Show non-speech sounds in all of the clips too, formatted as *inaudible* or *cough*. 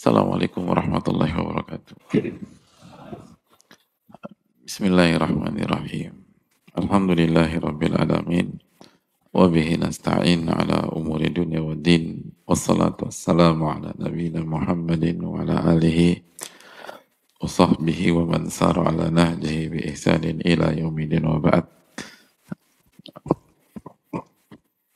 Assalamualaikum warahmatullahi wabarakatuh. Bismillahirrahmanirrahim. Alhamdulillahi rabbil alamin. Wabihi nasta'in ala umuri dunia wa din. Wassalatu wassalamu ala nabina Muhammadin wa ala alihi wa sahbihi wa man saru ala nahjihi bi ihsanin ila yaumidin wa ba'd.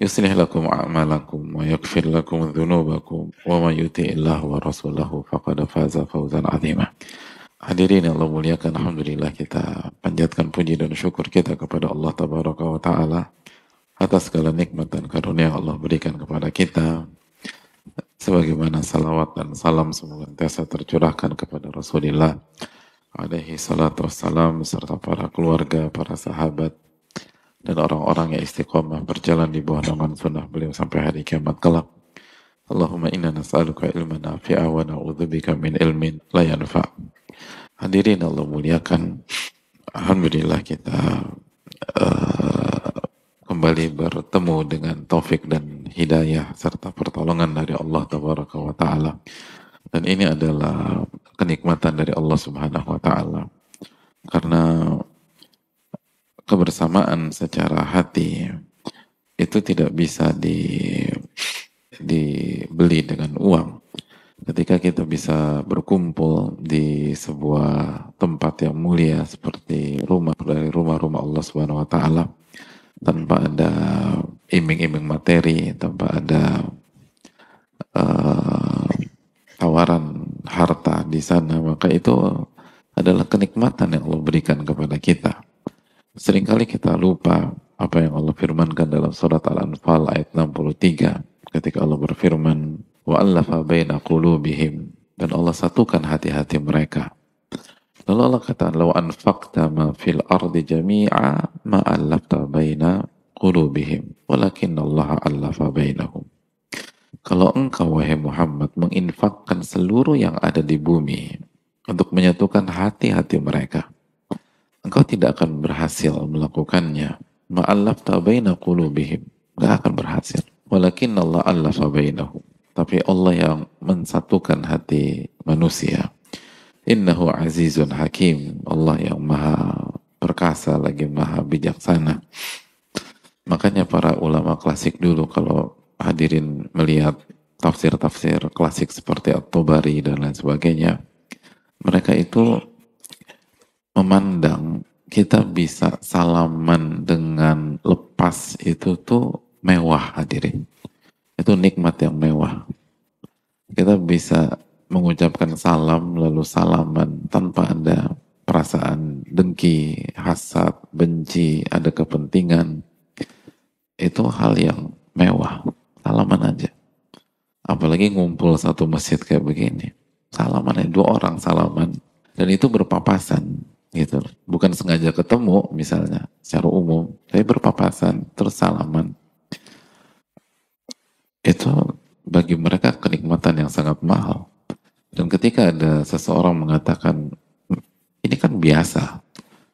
يصلح لكم أعمالكم ويغفر لكم ذنوبكم ومن يطع الله ورسوله فقد فاز فوزا عظيما Hadirin yang Allah muliakan, Alhamdulillah kita panjatkan puji dan syukur kita kepada Allah Tabaraka wa Ta'ala atas segala nikmat dan karunia yang Allah berikan kepada kita. Sebagaimana salawat dan salam semoga senantiasa tercurahkan kepada Rasulullah alaihi salatu wassalam serta para keluarga, para sahabat, dan orang-orang yang istiqomah berjalan di bawah naungan sunnah beliau sampai hari kiamat kelak. Allahumma inna nas'aluka ilman nafi'a wa na'udzubika min ilmin la yanfa. Hadirin Allah muliakan. Alhamdulillah kita uh, kembali bertemu dengan taufik dan hidayah serta pertolongan dari Allah tabaraka wa taala. Dan ini adalah kenikmatan dari Allah Subhanahu wa taala. Karena kebersamaan secara hati itu tidak bisa di dibeli dengan uang. Ketika kita bisa berkumpul di sebuah tempat yang mulia seperti rumah dari rumah-rumah Allah Subhanahu wa taala tanpa ada iming-iming materi, tanpa ada uh, tawaran harta di sana, maka itu adalah kenikmatan yang Allah berikan kepada kita. Seringkali kita lupa apa yang Allah firmankan dalam surat Al-Anfal ayat 63 ketika Allah berfirman wa allafa baina qulubihim dan Allah satukan hati-hati mereka. Lalu Allah kata law anfaqta ma fil ardi jami'a ma allafta baina qulubihim walakin Allah allafa bainahum. Kalau engkau wahai Muhammad menginfakkan seluruh yang ada di bumi untuk menyatukan hati-hati mereka, engkau tidak akan berhasil melakukannya. Ma'allaf ta'bayna qulubihim. Gak akan berhasil. Walakin Allah allafa bainahum. Tapi Allah yang mensatukan hati manusia. Innahu azizun hakim. Allah yang maha perkasa lagi maha bijaksana. Makanya para ulama klasik dulu kalau hadirin melihat tafsir-tafsir klasik seperti At-Tobari dan lain sebagainya, mereka itu memandang kita bisa salaman dengan lepas itu tuh mewah hadirin. Itu nikmat yang mewah. Kita bisa mengucapkan salam lalu salaman tanpa ada perasaan dengki, hasad, benci, ada kepentingan. Itu hal yang mewah. Salaman aja. Apalagi ngumpul satu masjid kayak begini. Salaman dua orang salaman. Dan itu berpapasan gitu. Bukan sengaja ketemu misalnya secara umum tapi berpapasan terus salaman itu bagi mereka kenikmatan yang sangat mahal. Dan ketika ada seseorang mengatakan ini kan biasa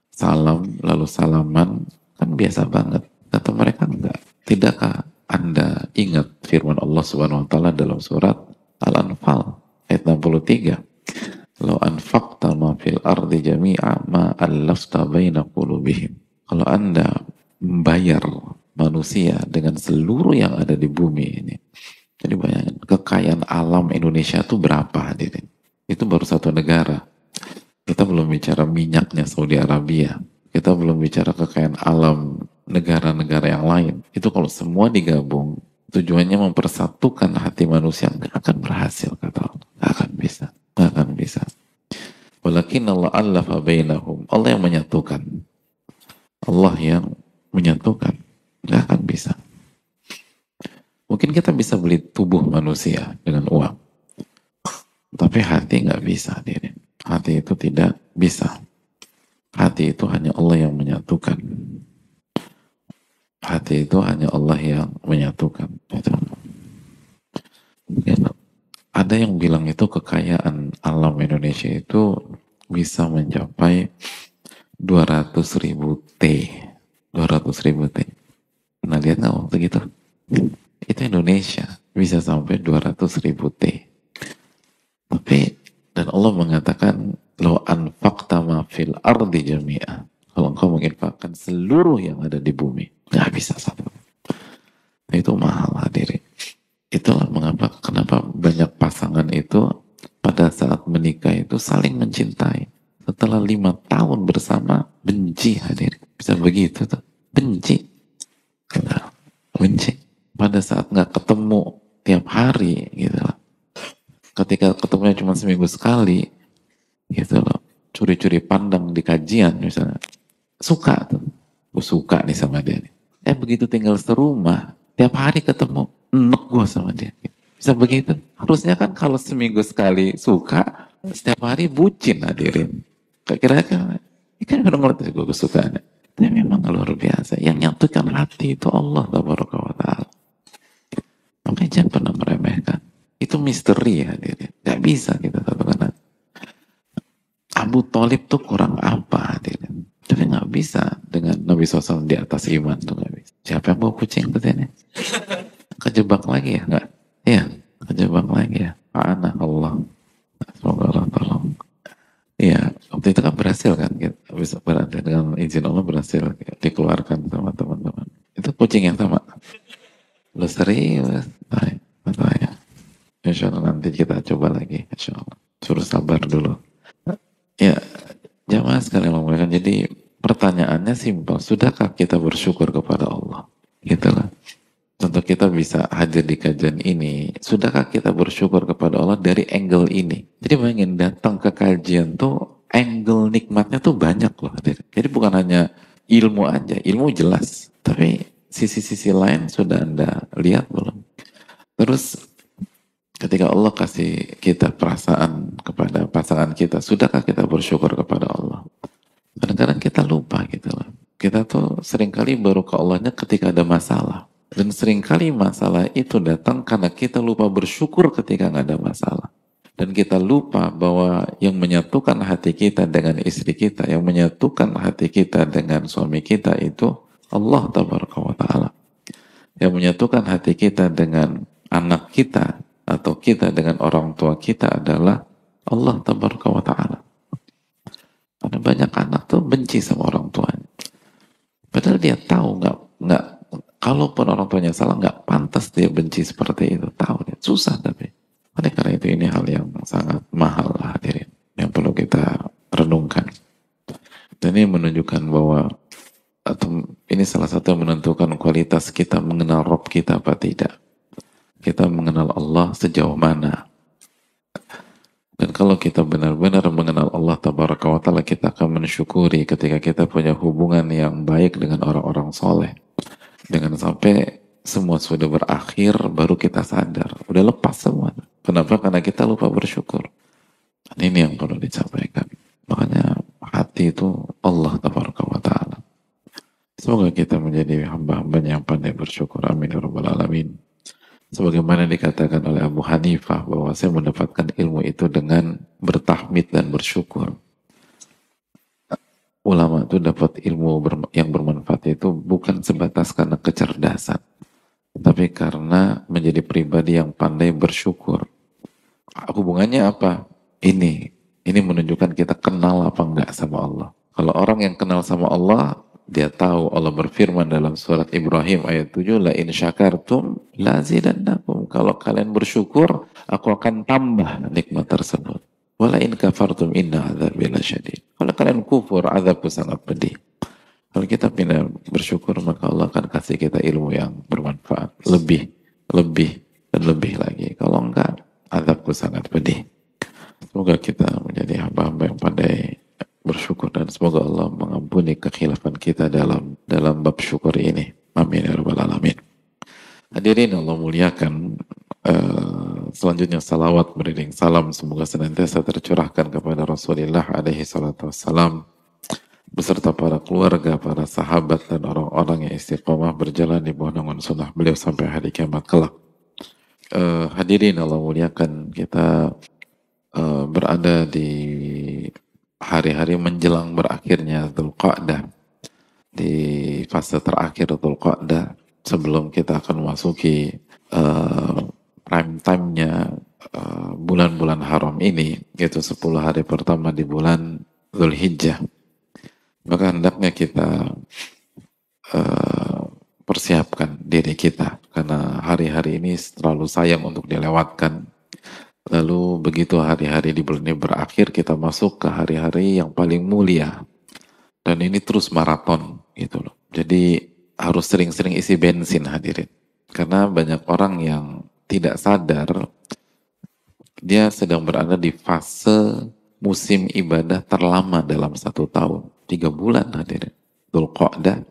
salam lalu salaman kan biasa banget kata mereka enggak. Tidakkah anda ingat firman Allah Subhanahu wa taala dalam surat Al-Anfal ayat 63 Lo anfaqta ma fil ardi jami'a ma allafta baina qulubihim. Kalau Anda membayar manusia dengan seluruh yang ada di bumi ini. Jadi bayangin, kekayaan alam Indonesia itu berapa hadirin? Itu baru satu negara. Kita belum bicara minyaknya Saudi Arabia. Kita belum bicara kekayaan alam negara-negara yang lain. Itu kalau semua digabung, tujuannya mempersatukan hati manusia nggak akan berhasil kata Allah. Nggak akan bisa. Akan bisa. Walakin Allah Allah bainahum. Allah yang menyatukan. Allah yang menyatukan. Nggak akan bisa. Mungkin kita bisa beli tubuh manusia dengan uang. Tapi hati nggak bisa diri. Hati itu tidak bisa. Hati itu hanya Allah yang menyatukan. Hati itu hanya Allah yang menyatukan. Itu. Ada yang bilang itu kekayaan alam Indonesia itu bisa mencapai 200 ribu T. 200 ribu T. Pernah lihat nggak waktu gitu? Itu Indonesia bisa sampai 200 ribu T. Tapi dan Allah mengatakan lo anfaqta ma fil ardi jami'a. Kalau engkau menginfakkan seluruh yang ada di bumi, nggak bisa satu. Nah, itu mahal hadirin. Itulah mengapa kenapa banyak pasangan itu pada saat menikah itu saling mencintai. Setelah lima tahun bersama benci hadir. Bisa begitu tuh. Benci. Benci. Pada saat nggak ketemu tiap hari gitu loh. Ketika ketemunya cuma seminggu sekali gitu loh. Curi-curi pandang di kajian misalnya suka tuh gue suka nih sama dia nih. eh begitu tinggal serumah tiap hari ketemu enak gue sama dia. Bisa begitu? Harusnya kan kalau seminggu sekali suka setiap hari bucin hadirin. Kira-kira. Ini kan udah ngerti gue kesukaannya. Tapi memang luar biasa. Yang nyatukan hati itu Allah taala. Makanya jangan pernah meremehkan. Itu misteri hadirin. Gak bisa kita satukan Abu Talib tuh kurang apa hadirin? Tapi nggak bisa dengan Nabi SAW di atas iman tuh nggak bisa. Siapa yang bawa kucing ke sini? Kejebak lagi ya nggak? Iya, kejebak lagi ya. Anak Allah. Semoga Allah tolong. Iya, waktu itu kan berhasil kan, kita bisa berada dengan izin Allah berhasil dikeluarkan sama teman-teman. Itu kucing yang sama. Lu serius? Baik, ya. Insya Allah nanti kita coba lagi, Insya Allah. Suruh sabar dulu. Ya, Jamaah sekali memuliakan. Jadi pertanyaannya simpel. Sudahkah kita bersyukur kepada Allah? Gitu lah. Tentu kita bisa hadir di kajian ini. Sudahkah kita bersyukur kepada Allah dari angle ini? Jadi bayangin datang ke kajian tuh angle nikmatnya tuh banyak loh. Jadi bukan hanya ilmu aja. Ilmu jelas. Tapi sisi-sisi lain sudah Anda lihat belum? Terus Ketika Allah kasih kita perasaan kepada pasangan kita, sudahkah kita bersyukur kepada Allah? Kadang-kadang kita lupa gitu loh. Kita tuh sering kali baru ke Allahnya ketika ada masalah. Dan sering kali masalah itu datang karena kita lupa bersyukur ketika nggak ada masalah. Dan kita lupa bahwa yang menyatukan hati kita dengan istri kita, yang menyatukan hati kita dengan suami kita itu Allah Ta'ala. Yang menyatukan hati kita dengan anak kita, atau kita dengan orang tua kita adalah Allah ta'ala. Karena banyak anak tuh benci sama orang tuanya. Padahal dia tahu nggak nggak kalaupun orang tuanya salah nggak pantas dia benci seperti itu. Tahu dia susah tapi. Oleh karena itu ini hal yang sangat mahal lah hadirin yang perlu kita renungkan. Dan ini menunjukkan bahwa atau ini salah satu yang menentukan kualitas kita mengenal Rob kita apa tidak kita mengenal Allah sejauh mana. Dan kalau kita benar-benar mengenal Allah tabaraka wa ta'ala, kita akan mensyukuri ketika kita punya hubungan yang baik dengan orang-orang soleh. Dengan sampai semua sudah berakhir, baru kita sadar. Udah lepas semua. Kenapa? Karena kita lupa bersyukur. Dan ini yang perlu disampaikan. Makanya hati itu Allah wa ta'ala. Semoga kita menjadi hamba-hamba yang pandai bersyukur. Amin. Ya Rabbal Alamin. Sebagaimana dikatakan oleh Abu Hanifah bahwa saya mendapatkan ilmu itu dengan bertahmid dan bersyukur. Ulama itu dapat ilmu yang bermanfaat itu bukan sebatas karena kecerdasan, tapi karena menjadi pribadi yang pandai bersyukur. Hubungannya apa? Ini, ini menunjukkan kita kenal apa enggak sama Allah. Kalau orang yang kenal sama Allah, dia tahu Allah berfirman dalam surat Ibrahim ayat 7 la in syakartum lazidannakum kalau kalian bersyukur aku akan tambah nikmat tersebut wala in kafartum inna adzabi lasyadid kalau kalian kufur azabku sangat pedih. Kalau kita pindah bersyukur maka Allah akan kasih kita ilmu yang bermanfaat. Lebih lebih dan lebih lagi. Kalau enggak azabku sangat pedih. Semoga kita menjadi hamba-hamba yang pandai bersyukur dan semoga Allah mengampuni kekhilafan kita dalam dalam bab syukur ini. Amin ya rabbal alamin. Hadirin Allah muliakan uh, selanjutnya salawat beriring salam. Semoga senantiasa tercurahkan kepada Rasulullah alaihi salatu wassalam. Beserta para keluarga, para sahabat dan orang-orang yang istiqomah berjalan di bawah naungan sunnah beliau sampai hari kiamat kelak. Uh, hadirin Allah muliakan kita uh, berada di hari-hari menjelang berakhirnya Dzulqa'dah. Di fase terakhir Dzulqa'dah sebelum kita akan memasuki uh, prime time-nya uh, bulan-bulan haram ini yaitu 10 hari pertama di bulan Zulhijjah. Maka hendaknya kita uh, persiapkan diri kita. Karena hari-hari ini terlalu sayang untuk dilewatkan. Lalu begitu hari-hari di bulan ini berakhir kita masuk ke hari-hari yang paling mulia. Dan ini terus maraton gitu loh. Jadi harus sering-sering isi bensin hadirin. Karena banyak orang yang tidak sadar dia sedang berada di fase musim ibadah terlama dalam satu tahun. Tiga bulan hadirin. Dhul Qa'dah,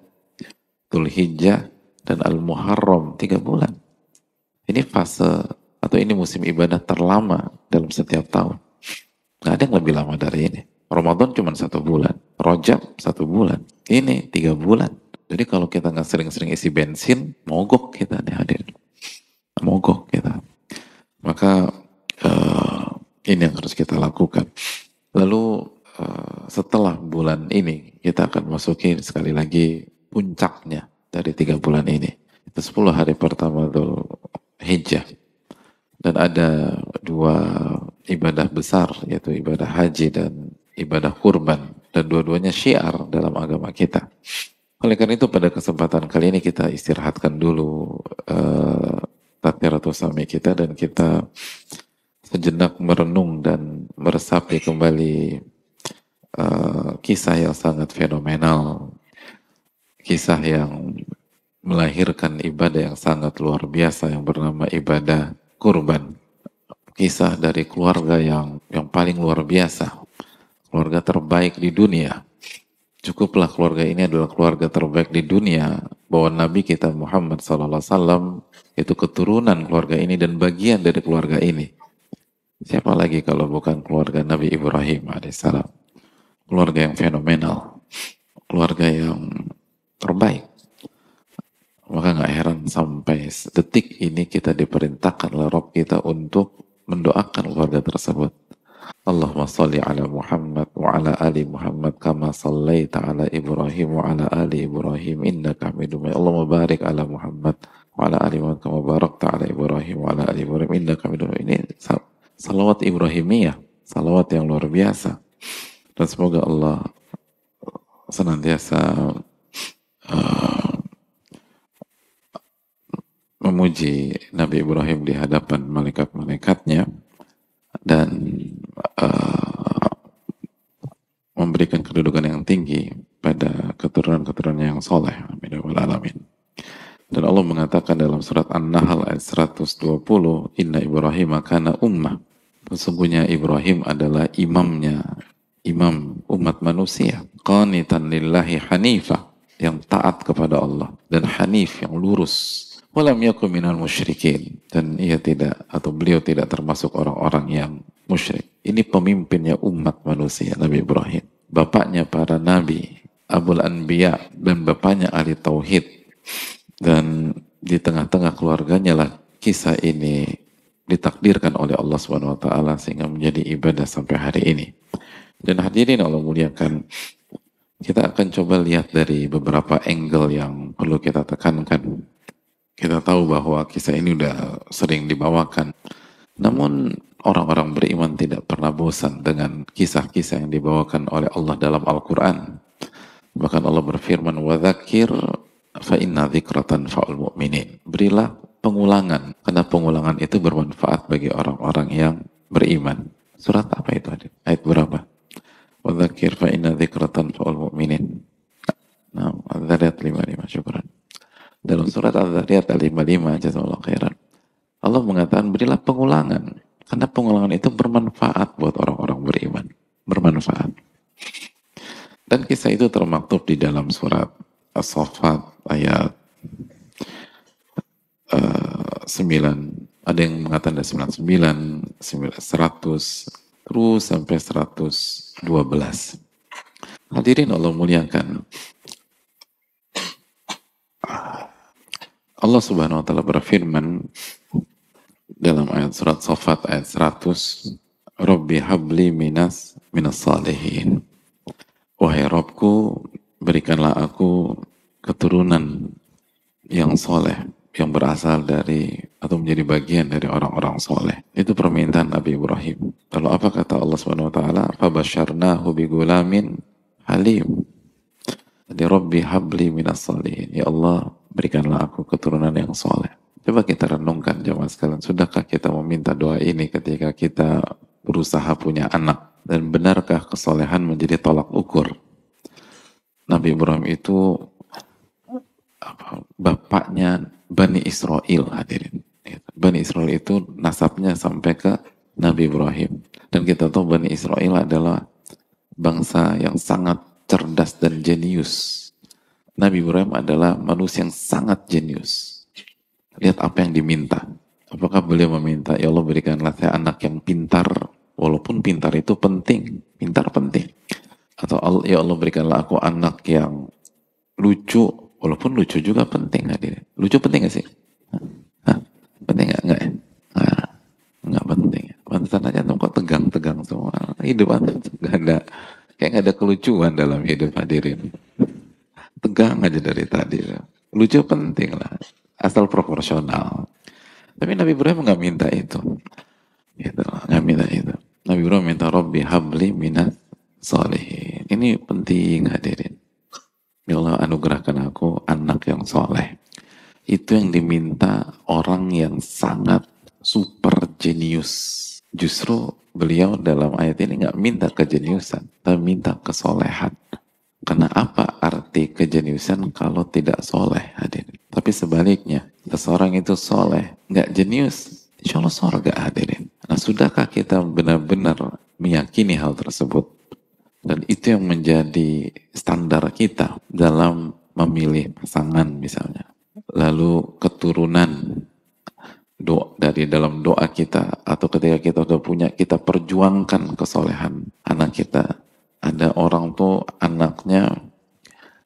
Dhul Hijjah, dan Al-Muharram. Tiga bulan. Ini fase atau ini musim ibadah terlama dalam setiap tahun. Gak ada yang lebih lama dari ini. Ramadan cuma satu bulan. Rojab satu bulan. Ini tiga bulan. Jadi kalau kita nggak sering-sering isi bensin, mogok kita nih hadir mogok kita. Maka uh, ini yang harus kita lakukan. Lalu uh, setelah bulan ini kita akan masuki sekali lagi puncaknya dari tiga bulan ini. Itu 10 hari pertama Dhul Hijjah. Dan ada dua ibadah besar yaitu ibadah haji dan ibadah kurban. Dan dua-duanya syiar dalam agama kita. Oleh karena itu pada kesempatan kali ini kita istirahatkan dulu uh, takbiratul sami kita dan kita sejenak merenung dan meresapi kembali uh, kisah yang sangat fenomenal, kisah yang melahirkan ibadah yang sangat luar biasa yang bernama ibadah kurban. Kisah dari keluarga yang yang paling luar biasa, keluarga terbaik di dunia. Cukuplah keluarga ini adalah keluarga terbaik di dunia bahwa Nabi kita Muhammad SAW itu keturunan keluarga ini dan bagian dari keluarga ini. Siapa lagi kalau bukan keluarga Nabi Ibrahim alaihissalam? Keluarga yang fenomenal, keluarga yang terbaik. Maka nggak heran sampai detik ini kita diperintahkan oleh Rob kita untuk mendoakan keluarga tersebut. Allahumma salli ala Muhammad wa ala ali Muhammad kama sallaita ala Ibrahim wa ala ali Ibrahim innaka hamidum Allahumma barik ala Muhammad wa ala ali Muhammad kama barakta ala Ibrahim wa ala ali Ibrahim innaka hamidum ini salawat Ibrahimiyah salawat yang luar biasa dan semoga Allah senantiasa uh, memuji Nabi Ibrahim di hadapan malaikat-malaikatnya dan uh, memberikan kedudukan yang tinggi pada keturunan-keturunan yang soleh. Amin. Ya alamin. Dan Allah mengatakan dalam surat An-Nahl ayat 120, Inna Ibrahim kana ummah. Sesungguhnya Ibrahim adalah imamnya, imam umat manusia. Qanitan lillahi hanifah, yang taat kepada Allah. Dan hanif, yang lurus. Walam yakum minal musyrikin. Dan ia tidak, atau beliau tidak termasuk orang-orang yang musyrik. Ini pemimpinnya umat manusia, Nabi Ibrahim. Bapaknya para nabi, Abul Anbiya, dan bapaknya ahli Tauhid dan di tengah-tengah keluarganya lah kisah ini ditakdirkan oleh Allah Subhanahu wa taala sehingga menjadi ibadah sampai hari ini. Dan hadirin Allah muliakan, kita akan coba lihat dari beberapa angle yang perlu kita tekankan. Kita tahu bahwa kisah ini sudah sering dibawakan. Namun orang-orang beriman tidak pernah bosan dengan kisah-kisah yang dibawakan oleh Allah dalam Al-Qur'an. Bahkan Allah berfirman, wadzakir fa inna dzikratan fa'ul mu'minin. Berilah pengulangan karena pengulangan itu bermanfaat bagi orang-orang yang beriman. Surat apa itu adik? Ayat berapa? Wa dzakir fa inna dzikratan fa'ul mu'minin. Nah, Az-Zariyat 55, syukran. Dalam surat Az-Zariyat 55, jazakallahu khairan. Allah mengatakan berilah pengulangan karena pengulangan itu bermanfaat buat orang-orang beriman. Bermanfaat. Dan kisah itu termaktub di dalam surat As-Saffat ayat uh, 9 ada yang mengatakan dari 99, 100, terus sampai 112. Hadirin Allah muliakan. Allah Subhanahu wa taala berfirman dalam ayat surat Safat ayat 100, "Rabbi habli minas minas salihin." Wahai Robku, berikanlah aku keturunan yang soleh, yang berasal dari atau menjadi bagian dari orang-orang soleh. Itu permintaan Nabi Ibrahim. Lalu apa kata Allah Subhanahu wa taala? "Fabasyarnahu bigulamin halim." Jadi Rabbi habli minas salihin. Ya Allah, berikanlah aku keturunan yang soleh. Coba kita renungkan jemaah sekalian, sudahkah kita meminta doa ini ketika kita berusaha punya anak? Dan benarkah kesolehan menjadi tolak ukur? Nabi Ibrahim itu bapaknya Bani Israel hadirin. Bani Israel itu nasabnya sampai ke Nabi Ibrahim. Dan kita tahu Bani Israel adalah bangsa yang sangat cerdas dan jenius Nabi Ibrahim adalah manusia yang sangat jenius. Lihat apa yang diminta. Apakah beliau meminta, ya Allah berikanlah saya anak yang pintar, walaupun pintar itu penting, pintar penting. Atau ya Allah berikanlah aku anak yang lucu, walaupun lucu juga penting hadir. Lucu penting gak sih? Hah? Penting gak? Enggak ya? Enggak penting. Pantesan aja tuh kok tegang-tegang semua. Hidup anda gak ada, kayak gak ada kelucuan dalam hidup hadirin tegang aja dari tadi. Lucu penting lah, asal proporsional. Tapi Nabi Ibrahim nggak minta itu. Gitu, nggak minta itu. Nabi Ibrahim minta Robbi habli minat solehin. Ini penting hadirin. Ya Allah anugerahkan aku anak yang soleh. Itu yang diminta orang yang sangat super jenius. Justru beliau dalam ayat ini nggak minta kejeniusan, tapi minta kesolehan. Karena apa arti kejeniusan kalau tidak soleh hadirin? Tapi sebaliknya, seseorang itu soleh, nggak jenius, insya Allah sorga hadirin. Nah sudahkah kita benar-benar meyakini hal tersebut? Dan itu yang menjadi standar kita dalam memilih pasangan misalnya. Lalu keturunan doa dari dalam doa kita atau ketika kita sudah punya kita perjuangkan kesolehan anak kita ada orang tuh anaknya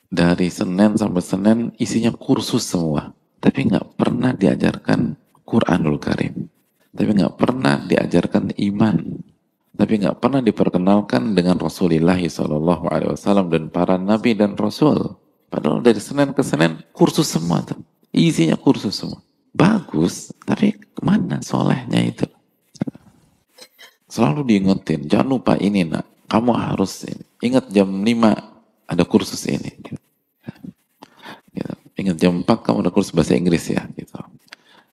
dari Senin sampai Senin isinya kursus semua. Tapi nggak pernah diajarkan Quranul Karim. Tapi nggak pernah diajarkan iman. Tapi nggak pernah diperkenalkan dengan Rasulullah Shallallahu Alaihi Wasallam dan para nabi dan rasul. Padahal dari Senin ke Senin kursus semua tuh. Isinya kursus semua. Bagus, tapi ke mana solehnya itu? Selalu diingetin, jangan lupa ini nak kamu harus ingat jam 5 ada kursus ini. Gitu. Ingat jam 4 kamu ada kursus bahasa Inggris ya. Gitu.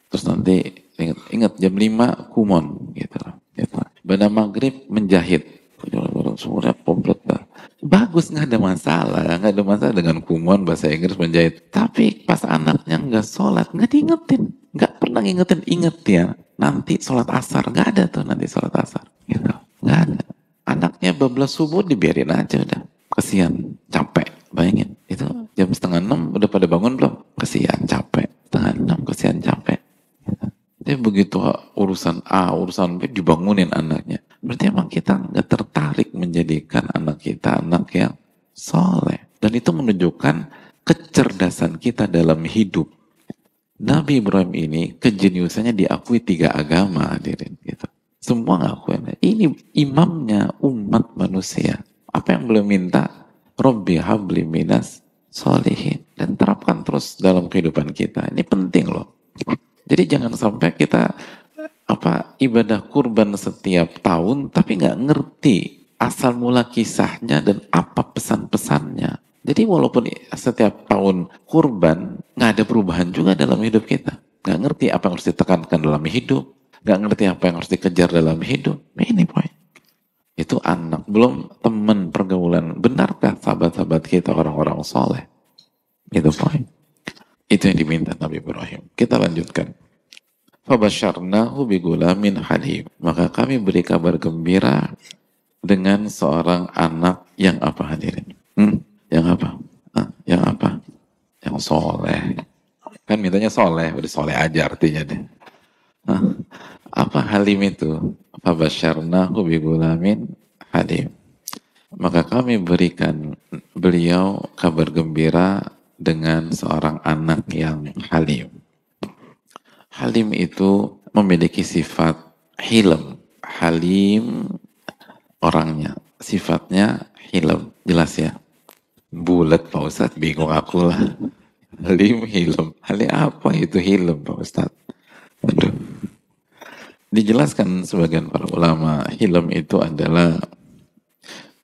Terus nanti ingat, ingat jam 5 kumon. Gitu. gitu. Maghrib menjahit. Semuanya komplit lah. Bagus nggak ada masalah, nggak ada masalah dengan kumon bahasa Inggris menjahit. Tapi pas anaknya nggak sholat, nggak diingetin, nggak pernah ngingetin, inget ya. Nanti sholat asar, nggak ada tuh nanti sholat asar, gitu, nggak ada. Anaknya bablas subuh dibiarin aja udah. Kesian capek bayangin. Itu jam setengah enam udah pada bangun belum? Kesian capek. Setengah enam kesian capek. Dia begitu urusan A urusan B dibangunin anaknya berarti emang kita nggak tertarik menjadikan anak kita anak yang soleh dan itu menunjukkan kecerdasan kita dalam hidup Nabi Ibrahim ini kejeniusannya diakui tiga agama hadirin gitu semua ngakuin. Ini imamnya umat manusia. Apa yang belum minta? Robbi habli minas solihin. Dan terapkan terus dalam kehidupan kita. Ini penting loh. Jadi jangan sampai kita apa ibadah kurban setiap tahun tapi nggak ngerti asal mula kisahnya dan apa pesan-pesannya. Jadi walaupun setiap tahun kurban nggak ada perubahan juga dalam hidup kita. Nggak ngerti apa yang harus ditekankan dalam hidup, nggak ngerti apa yang harus dikejar dalam hidup. Ini poin. Itu anak, belum teman pergaulan. Benarkah sahabat-sahabat kita orang-orang soleh? Itu poin. Itu yang diminta Nabi Ibrahim. Kita lanjutkan. Fabasyarnahu bigulamin halim. Maka kami beri kabar gembira dengan seorang anak yang apa hadirin? Hmm? Yang apa? Hah? Yang apa? Yang soleh. Kan mintanya soleh, udah soleh aja artinya deh. Hah? Apa halim itu? Fabasyarnahu bigulamin halim. Maka kami berikan beliau kabar gembira dengan seorang anak yang halim. Halim itu memiliki sifat hilm. Halim orangnya, sifatnya hilm. Jelas ya? Bulat Pak Ustadz, bingung aku lah. Halim, hilm. Halim apa itu hilm Pak Ustadz? Aduh. Dijelaskan sebagian para ulama, hilm itu adalah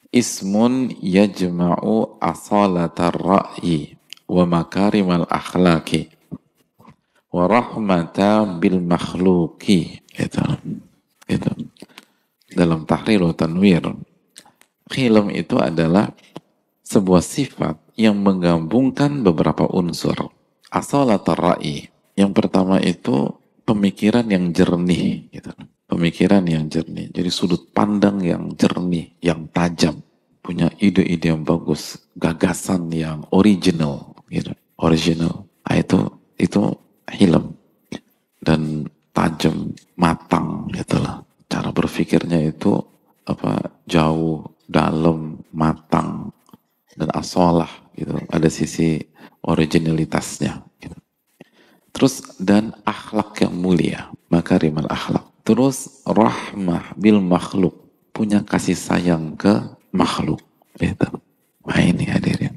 ismun yajma'u asalatar ra'yi wa makarimal akhlaki wa rahmata bil makhluki. Gitu. gitu. Dalam tahrir tanwir. Hilm itu adalah sebuah sifat yang menggabungkan beberapa unsur. Asalatar ra'i. Yang pertama itu pemikiran yang jernih gitu. pemikiran yang jernih. Jadi sudut pandang yang jernih yang tajam. Punya ide-ide yang bagus. Gagasan yang original gitu. Original. Nah, itu itu hilm dan tajam matang gitu lah. Cara berpikirnya itu apa jauh dalam matang dan asolah gitu. Ada sisi originalitasnya gitu. terus dan akhlak yang mulia maka rimal akhlak. Terus rahmah bil makhluk. Punya kasih sayang ke makhluk gitu. Nah ini hadirin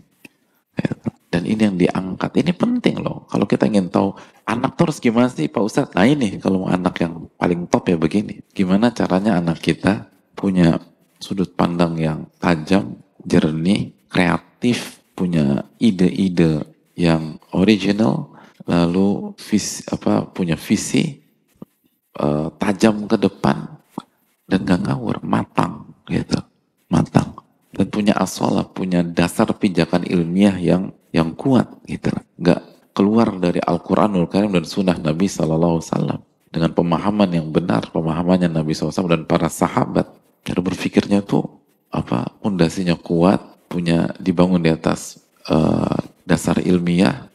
dan ini yang diangkat. Ini penting loh. Kalau kita ingin tahu anak terus gimana sih Pak Ustadz? Nah ini kalau anak yang paling top ya begini. Gimana caranya anak kita punya sudut pandang yang tajam, jernih, kreatif, punya ide-ide yang original, lalu visi, apa punya visi uh, tajam ke depan dan gak ngawur, matang gitu, matang dan punya asola, punya dasar pijakan ilmiah yang yang kuat gitu. Nggak keluar dari Al-Quranul Karim dan Sunnah Nabi Sallallahu Wasallam. Dengan pemahaman yang benar pemahamannya Nabi SAW dan para sahabat. Cara berpikirnya tuh apa pondasinya kuat punya dibangun di atas uh, dasar ilmiah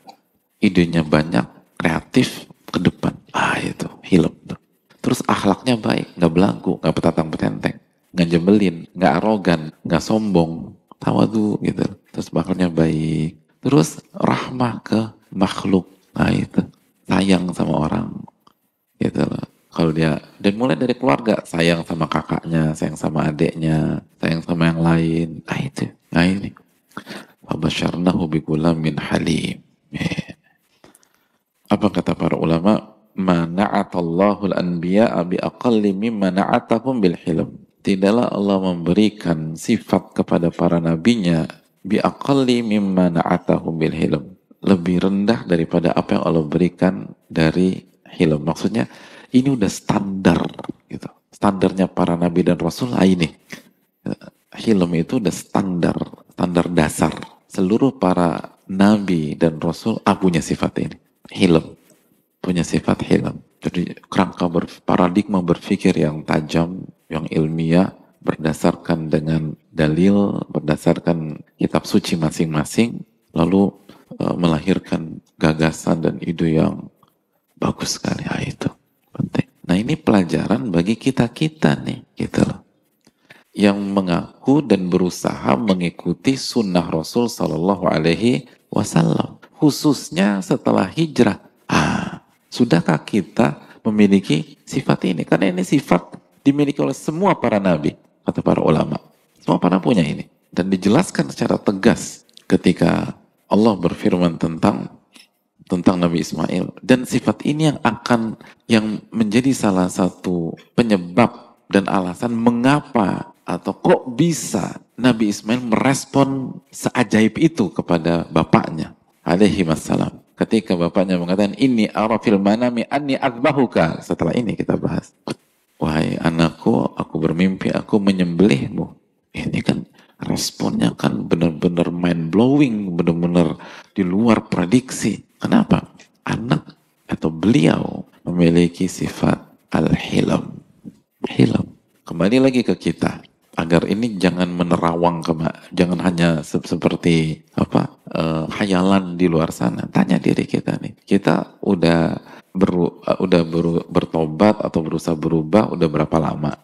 idenya banyak kreatif ke depan. Ah itu tuh. Terus akhlaknya baik nggak belagu nggak petatang petenteng nggak jembelin nggak arogan nggak sombong tawadu gitu terus bakalnya baik Terus rahmah ke makhluk. Nah itu. Sayang sama orang. Gitu loh. Kalau dia, dan mulai dari keluarga, sayang sama kakaknya, sayang sama adiknya, sayang sama yang lain. Nah itu. Nah ini. Fabasyarnahu min halim. Yeah. Apa kata para ulama? Mana'atallahu al-anbiya'a bi aqalli mimma na'atahum bil hilm. Tidaklah Allah memberikan sifat kepada para nabinya bi aqalli mimma na'atahu bil hilm. Lebih rendah daripada apa yang Allah berikan dari hilm. Maksudnya ini udah standar gitu. Standarnya para nabi dan rasul ah, ini. Hilm itu udah standar, standar dasar. Seluruh para nabi dan rasul ah, punya sifat ini. Hilm. Punya sifat hilm. Jadi kerangka ber, paradigma berpikir yang tajam, yang ilmiah, berdasarkan dengan dalil, berdasarkan kitab suci masing-masing, lalu e, melahirkan gagasan dan ide yang bagus sekali. Ah, itu penting. Nah ini pelajaran bagi kita-kita nih, gitu loh. Yang mengaku dan berusaha mengikuti sunnah Rasul Sallallahu Alaihi Wasallam. Khususnya setelah hijrah. Ah, sudahkah kita memiliki sifat ini? Karena ini sifat dimiliki oleh semua para nabi kata para ulama. Semua para punya ini. Dan dijelaskan secara tegas ketika Allah berfirman tentang tentang Nabi Ismail. Dan sifat ini yang akan, yang menjadi salah satu penyebab dan alasan mengapa atau kok bisa Nabi Ismail merespon seajaib itu kepada bapaknya alaihi wassalam. Ketika bapaknya mengatakan, ini arafil manami anni azbahuka. Setelah ini kita bahas. Wahai anakku, aku bermimpi aku menyembelihmu. Ini kan responnya kan benar-benar mind blowing, benar-benar di luar prediksi. Kenapa? Anak atau beliau memiliki sifat al-hilam. Hilam. Kembali lagi ke kita agar ini jangan menerawang ke jangan hanya se seperti apa uh, hayalan di luar sana. Tanya diri kita nih, kita udah ber, udah ber, bertobat atau berusaha berubah udah berapa lama.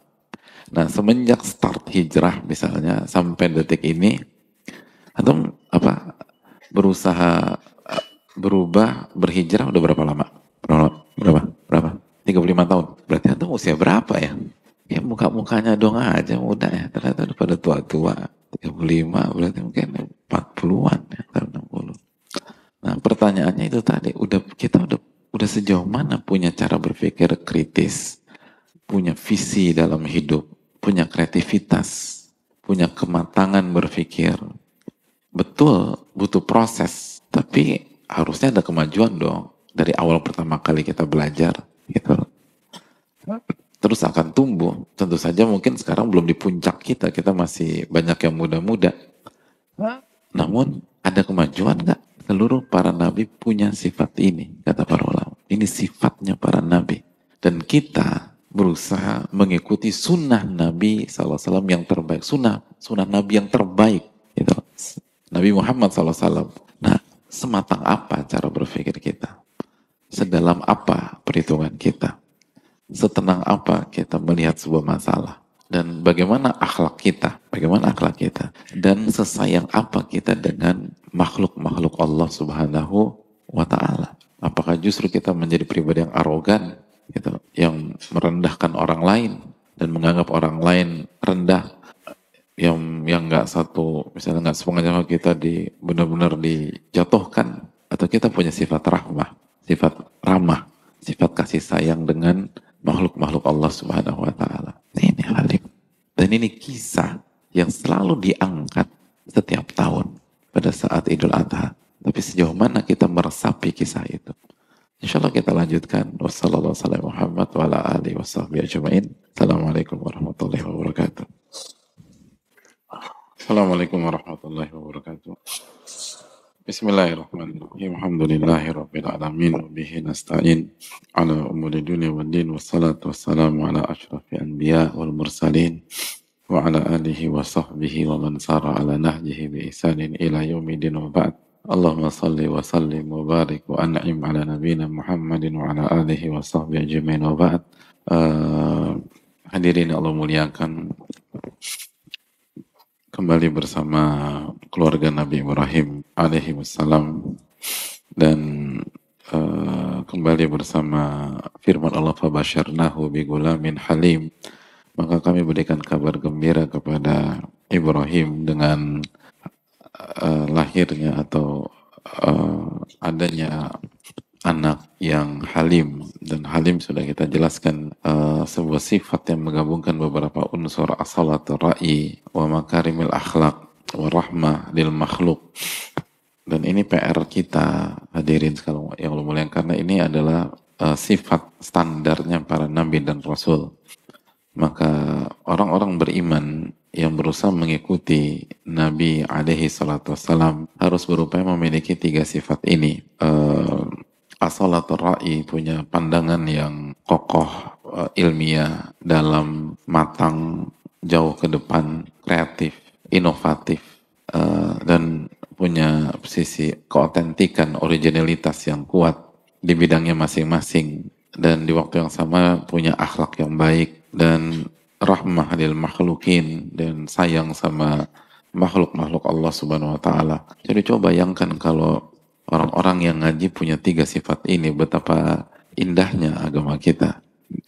Nah semenjak start hijrah misalnya sampai detik ini atau apa berusaha berubah berhijrah udah berapa lama? Berapa? Berapa? Berapa? 35 tahun. Berarti itu usia berapa ya? Ya muka-mukanya dong aja muda ya. Ternyata pada tua-tua. 35 berarti mungkin 40-an ya. 60. Nah pertanyaannya itu tadi. Udah kita udah udah sejauh mana punya cara berpikir kritis. Punya visi dalam hidup. Punya kreativitas. Punya kematangan berpikir. Betul butuh proses. Tapi harusnya ada kemajuan dong dari awal pertama kali kita belajar gitu terus akan tumbuh. Tentu saja mungkin sekarang belum di puncak kita. Kita masih banyak yang muda-muda. Namun ada kemajuan nggak? Seluruh para nabi punya sifat ini kata para ulama. Ini sifatnya para nabi. Dan kita berusaha mengikuti sunnah Nabi SAW yang terbaik. Sunnah sunnah Nabi yang terbaik gitu. Nabi Muhammad SAW nah sematang apa cara berpikir kita? Sedalam apa perhitungan kita? Setenang apa kita melihat sebuah masalah? Dan bagaimana akhlak kita? Bagaimana akhlak kita? Dan sesayang apa kita dengan makhluk-makhluk Allah subhanahu wa ta'ala? Apakah justru kita menjadi pribadi yang arogan, gitu, yang merendahkan orang lain, dan menganggap orang lain rendah yang yang nggak satu misalnya nggak sepengaja kita di benar-benar dijatuhkan atau kita punya sifat rahmah sifat ramah sifat kasih sayang dengan makhluk-makhluk Allah Subhanahu Wa Taala ini halim dan ini kisah yang selalu diangkat setiap tahun pada saat Idul Adha tapi sejauh mana kita meresapi kisah itu Insya Allah kita lanjutkan. Wassalamualaikum warahmatullahi wabarakatuh. Assalamualaikum warahmatullahi wabarakatuh. Bismillahirrahmanirrahim. Alhamdulillahi rabbil alamin wa bihi nasta'in ala umuri dunia wal din wassalatu wassalamu ala asyrafil anbiya wal mursalin wa ala alihi wa sahbihi wa man sara ala nahjihi bi ihsanin ila yaumidin wa ba'd. Allahumma salli wa sallim wa barik wa an'im ala nabiyina Muhammadin wa ala alihi wa sahbihi ajma'in wa ba'd. Uh, hadirin Allah muliakan kembali bersama keluarga Nabi Ibrahim alaihi wassalam dan uh, kembali bersama firman Allah fabasyarnahu bi gulamin halim. Maka kami berikan kabar gembira kepada Ibrahim dengan uh, lahirnya atau uh, adanya anak yang halim. Dan halim sudah kita jelaskan uh, sebuah sifat yang menggabungkan beberapa unsur asalat ra'i wa makarimil akhlak wa rahmah lil makhluk. Dan ini PR kita hadirin sekalian yang mulia karena ini adalah uh, sifat standarnya para nabi dan rasul. Maka orang-orang beriman yang berusaha mengikuti Nabi alaihi salatu wassalam harus berupaya memiliki tiga sifat ini. Uh, asalatul ra'i punya pandangan yang kokoh uh, ilmiah dalam matang jauh ke depan kreatif inovatif uh, dan punya sisi keotentikan originalitas yang kuat di bidangnya masing-masing dan di waktu yang sama punya akhlak yang baik dan rahmah lil makhlukin dan sayang sama makhluk-makhluk Allah Subhanahu wa taala. Jadi coba bayangkan kalau orang-orang yang ngaji punya tiga sifat ini betapa indahnya agama kita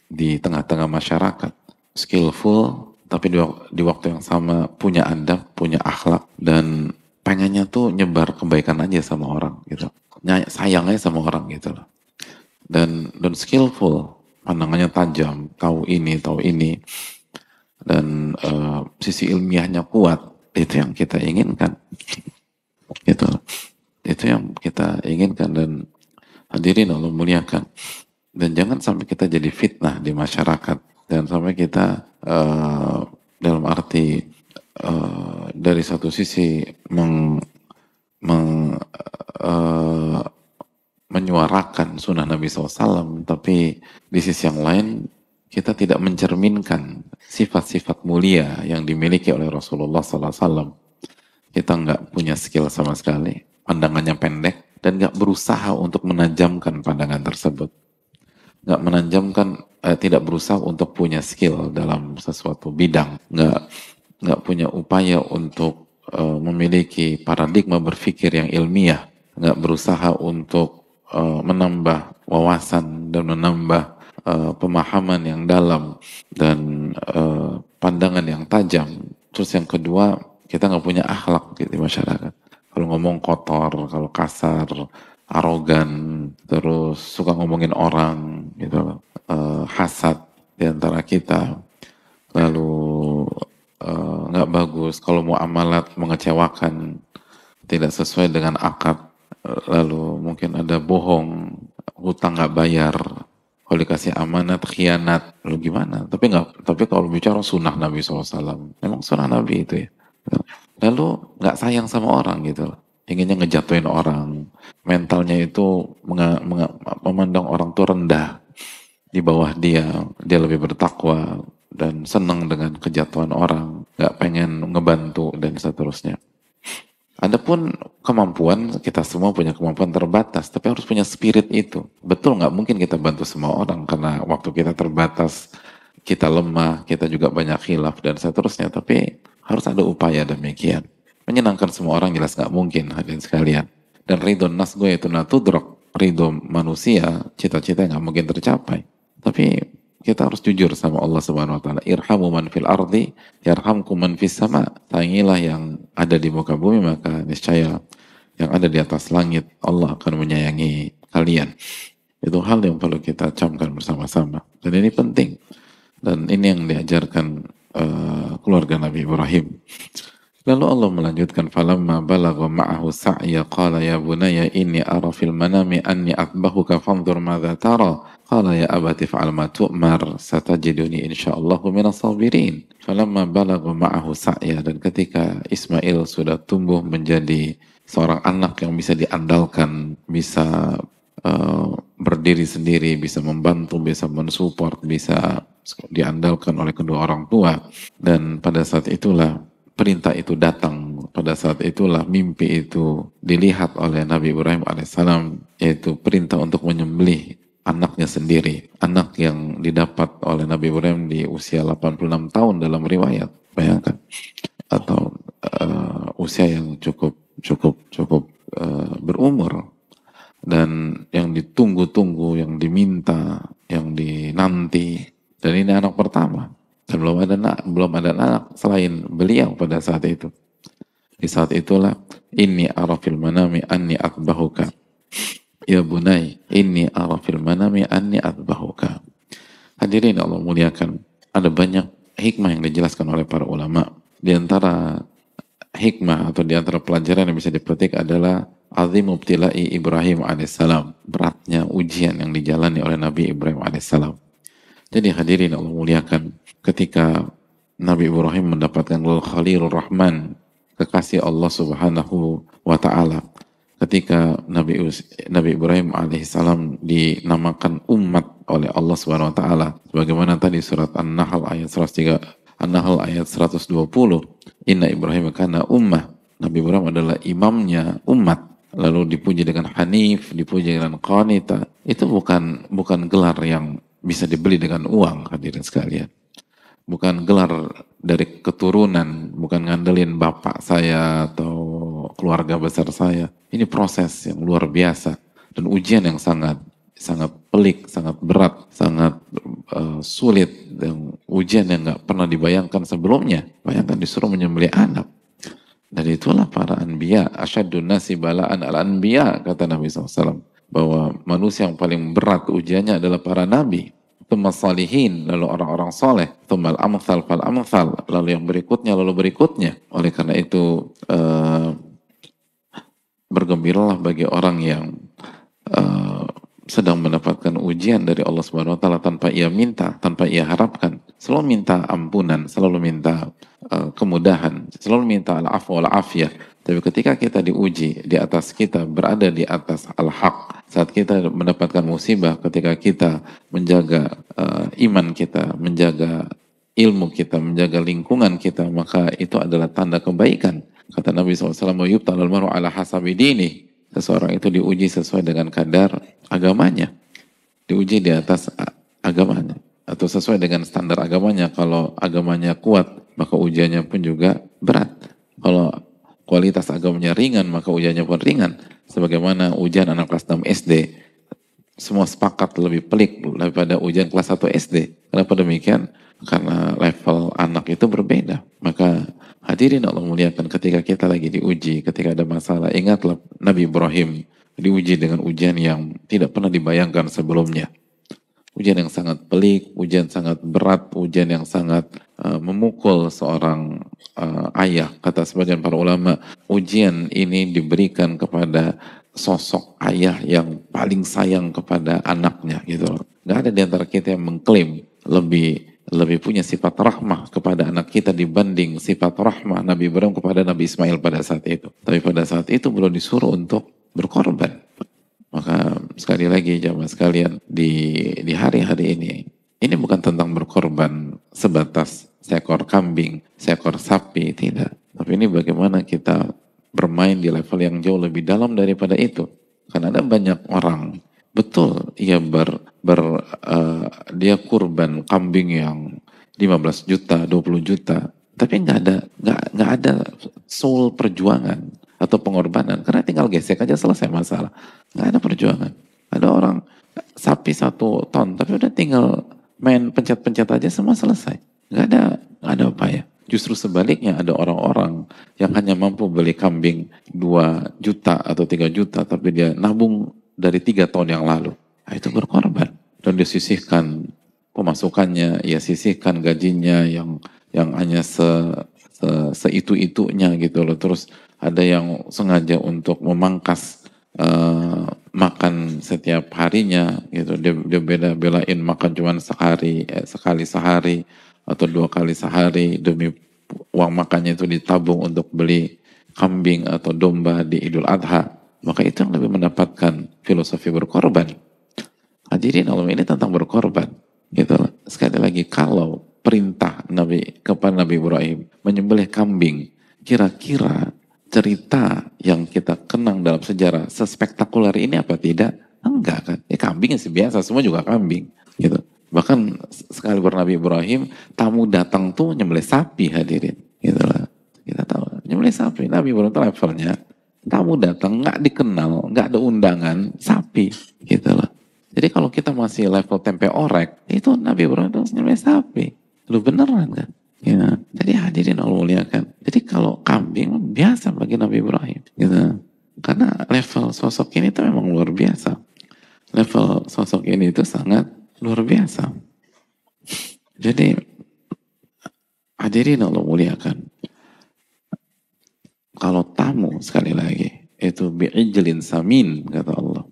di tengah-tengah masyarakat. Skillful tapi di, di waktu yang sama punya adab punya akhlak dan pengennya tuh nyebar kebaikan aja sama orang gitu. Sayangnya sama orang gitu loh. Dan dan skillful pandangannya tajam tahu ini tahu ini dan uh, sisi ilmiahnya kuat itu yang kita inginkan gitu. loh itu yang kita inginkan dan hadirin Allah muliakan. Dan jangan sampai kita jadi fitnah di masyarakat. Dan sampai kita uh, dalam arti uh, dari satu sisi meng, meng uh, menyuarakan sunnah Nabi SAW, tapi di sisi yang lain kita tidak mencerminkan sifat-sifat mulia yang dimiliki oleh Rasulullah SAW. Kita nggak punya skill sama sekali pandangannya pendek dan gak berusaha untuk menajamkan pandangan tersebut. nggak menanjamkan eh, tidak berusaha untuk punya skill dalam sesuatu bidang. Nggak nggak punya upaya untuk eh, memiliki paradigma berpikir yang ilmiah. Nggak berusaha untuk eh, menambah wawasan dan menambah eh, pemahaman yang dalam dan eh, pandangan yang tajam. Terus yang kedua kita nggak punya akhlak gitu, di masyarakat kalau ngomong kotor kalau kasar arogan, terus suka ngomongin orang, gitu uh, hasad di antara kita, lalu eh, nggak uh, bagus kalau mau amalat mengecewakan, tidak sesuai dengan akad, lalu mungkin ada bohong, hutang nggak bayar, kalau dikasih amanat khianat, lalu gimana? Tapi nggak, tapi kalau bicara sunnah Nabi SAW, memang sunnah Nabi itu ya. Lalu nggak sayang sama orang gitu loh inginnya ngejatuhin orang, mentalnya itu memandang orang tuh rendah di bawah dia, dia lebih bertakwa dan senang dengan kejatuhan orang, nggak pengen ngebantu dan seterusnya. Adapun kemampuan kita semua punya kemampuan terbatas, tapi harus punya spirit itu. Betul nggak mungkin kita bantu semua orang karena waktu kita terbatas, kita lemah, kita juga banyak khilaf dan seterusnya. Tapi harus ada upaya demikian. Menyenangkan semua orang jelas nggak mungkin hadirin sekalian. Dan ridho nas gue itu natudrok. Ridho manusia, cita-cita nggak mungkin tercapai. Tapi kita harus jujur sama Allah Subhanahu wa taala. Irhamu man fil ardi yarhamkum man fis sama. Sayangilah yang ada di muka bumi maka niscaya yang ada di atas langit Allah akan menyayangi kalian. Itu hal yang perlu kita camkan bersama-sama. Dan ini penting. Dan ini yang diajarkan uh, keluarga Nabi Ibrahim. Lalu Allah melanjutkan falamma balagha ma'ahu sa'ya qala ya bunayya inni ara fil manami anni atbahuka fanzur madza tara qala ya abati fa'al ma tu'mar satajiduni insyaallah minas sabirin falamma balagha ma'ahu sa'ya dan ketika Ismail sudah tumbuh menjadi seorang anak yang bisa diandalkan bisa uh, berdiri sendiri bisa membantu bisa mensupport bisa diandalkan oleh kedua orang tua. Dan pada saat itulah perintah itu datang. Pada saat itulah mimpi itu dilihat oleh Nabi Ibrahim alaihissalam yaitu perintah untuk menyembelih anaknya sendiri. Anak yang didapat oleh Nabi Ibrahim di usia 86 tahun dalam riwayat. Bayangkan. Atau uh, usia yang cukup cukup cukup uh, berumur dan yang ditunggu-tunggu yang diminta yang dinanti dan ini anak pertama dan belum ada anak, belum ada anak selain beliau pada saat itu. Di saat itulah ini arafil manami anni atbahuka. Ya bunai, ini arafil manami anni atbahuka. Hadirin Allah muliakan. Ada banyak hikmah yang dijelaskan oleh para ulama. Di antara hikmah atau di antara pelajaran yang bisa dipetik adalah azim ibtilai Ibrahim alaihissalam. Beratnya ujian yang dijalani oleh Nabi Ibrahim alaihissalam. Jadi hadirin Allah muliakan ketika Nabi Ibrahim mendapatkan Khalilur Rahman, kekasih Allah Subhanahu wa taala. Ketika Nabi Nabi Ibrahim alaihissalam dinamakan umat oleh Allah Subhanahu wa taala sebagaimana tadi surat An-Nahl ayat 103 An-Nahl ayat 120 Inna Ibrahim kana ummah Nabi Ibrahim adalah imamnya umat lalu dipuji dengan Hanif dipuji dengan Qanita itu bukan bukan gelar yang bisa dibeli dengan uang hadirin sekalian. Bukan gelar dari keturunan, bukan ngandelin bapak saya atau keluarga besar saya. Ini proses yang luar biasa dan ujian yang sangat sangat pelik, sangat berat, sangat uh, sulit dan ujian yang nggak pernah dibayangkan sebelumnya. Bayangkan disuruh menyembelih anak. Dan itulah para anbiya, asyadun nasi balaan al anbiya, kata Nabi SAW. Bahwa manusia yang paling berat ujiannya adalah para nabi thumma salihin, lalu orang-orang soleh, thumma al-amthal fal amthal, lalu yang berikutnya, lalu berikutnya. Oleh karena itu, uh, bergembiralah bagi orang yang uh, sedang mendapatkan ujian dari Allah Subhanahu wa taala tanpa ia minta, tanpa ia harapkan. Selalu minta ampunan, selalu minta uh, kemudahan, selalu minta al-afwa wal afiyah. Tapi ketika kita diuji di atas kita berada di atas al-haq, saat kita mendapatkan musibah, ketika kita menjaga uh, iman kita, menjaga ilmu kita, menjaga lingkungan kita, maka itu adalah tanda kebaikan. Kata Nabi SAW, yubtalal maru ala hasabi dini. Seseorang itu diuji sesuai dengan kadar agamanya. diuji di atas agamanya atau sesuai dengan standar agamanya. Kalau agamanya kuat, maka ujiannya pun juga berat. Kalau kualitas agamanya ringan, maka ujiannya pun ringan. Sebagaimana ujian anak kelas 6 SD, semua sepakat lebih pelik daripada ujian kelas 1 SD. Kenapa demikian? Karena level anak itu berbeda. Maka hadirin Allah muliakan ketika kita lagi diuji, ketika ada masalah, ingatlah Nabi Ibrahim diuji dengan ujian yang tidak pernah dibayangkan sebelumnya. Ujian yang sangat pelik, ujian sangat berat, ujian yang sangat uh, memukul seorang uh, ayah. Kata sebagian para ulama, ujian ini diberikan kepada sosok ayah yang paling sayang kepada anaknya gitu. Gak ada di antara kita yang mengklaim lebih lebih punya sifat rahmah kepada anak kita dibanding sifat rahmah Nabi Ibrahim kepada Nabi Ismail pada saat itu. Tapi pada saat itu belum disuruh untuk berkorban. Maka sekali lagi jamaah sekalian di di hari-hari ini ini bukan tentang berkorban sebatas seekor kambing, seekor sapi, tidak. Tapi ini bagaimana kita bermain di level yang jauh lebih dalam daripada itu. Karena ada banyak orang Betul, ia ber, ber uh, dia kurban kambing yang 15 juta, 20 juta, tapi nggak ada nggak nggak ada soul perjuangan atau pengorbanan karena tinggal gesek aja selesai masalah. Nggak ada perjuangan. Ada orang sapi satu ton, tapi udah tinggal main pencet-pencet aja semua selesai. Nggak ada nggak ada upaya. Justru sebaliknya ada orang-orang yang hanya mampu beli kambing 2 juta atau 3 juta tapi dia nabung dari tiga tahun yang lalu. Nah, itu berkorban dan disisihkan pemasukannya, ya sisihkan gajinya yang yang hanya se, se seitu itunya gitu loh. Terus ada yang sengaja untuk memangkas uh, makan setiap harinya gitu. Dia, dia beda belain makan cuma sekali eh, sekali sehari atau dua kali sehari demi uang makannya itu ditabung untuk beli kambing atau domba di Idul Adha maka itu yang lebih mendapatkan filosofi berkorban. Hadirin Allah ini tentang berkorban. Gitu. Sekali lagi, kalau perintah Nabi kepada Nabi Ibrahim menyembelih kambing, kira-kira cerita yang kita kenang dalam sejarah sespektakuler ini apa tidak? Enggak kan? Ya kambing sih biasa, semua juga kambing. Gitu. Bahkan sekali bernabi Ibrahim, tamu datang tuh nyembelih sapi hadirin. Gitu lah. Kita tahu, nyembelih sapi. Nabi Ibrahim itu levelnya Tamu datang nggak dikenal, nggak ada undangan, sapi gitu loh. Jadi kalau kita masih level tempe orek, itu Nabi Ibrahim itu nyembelih sapi. Lu beneran kan? Ya. Jadi hadirin Allah muliakan. Jadi kalau kambing biasa bagi Nabi Ibrahim. Gitu. Karena level sosok ini itu memang luar biasa. Level sosok ini itu sangat luar biasa. Jadi hadirin Allah muliakan kalau tamu sekali lagi itu bi'ijlin samin kata Allah.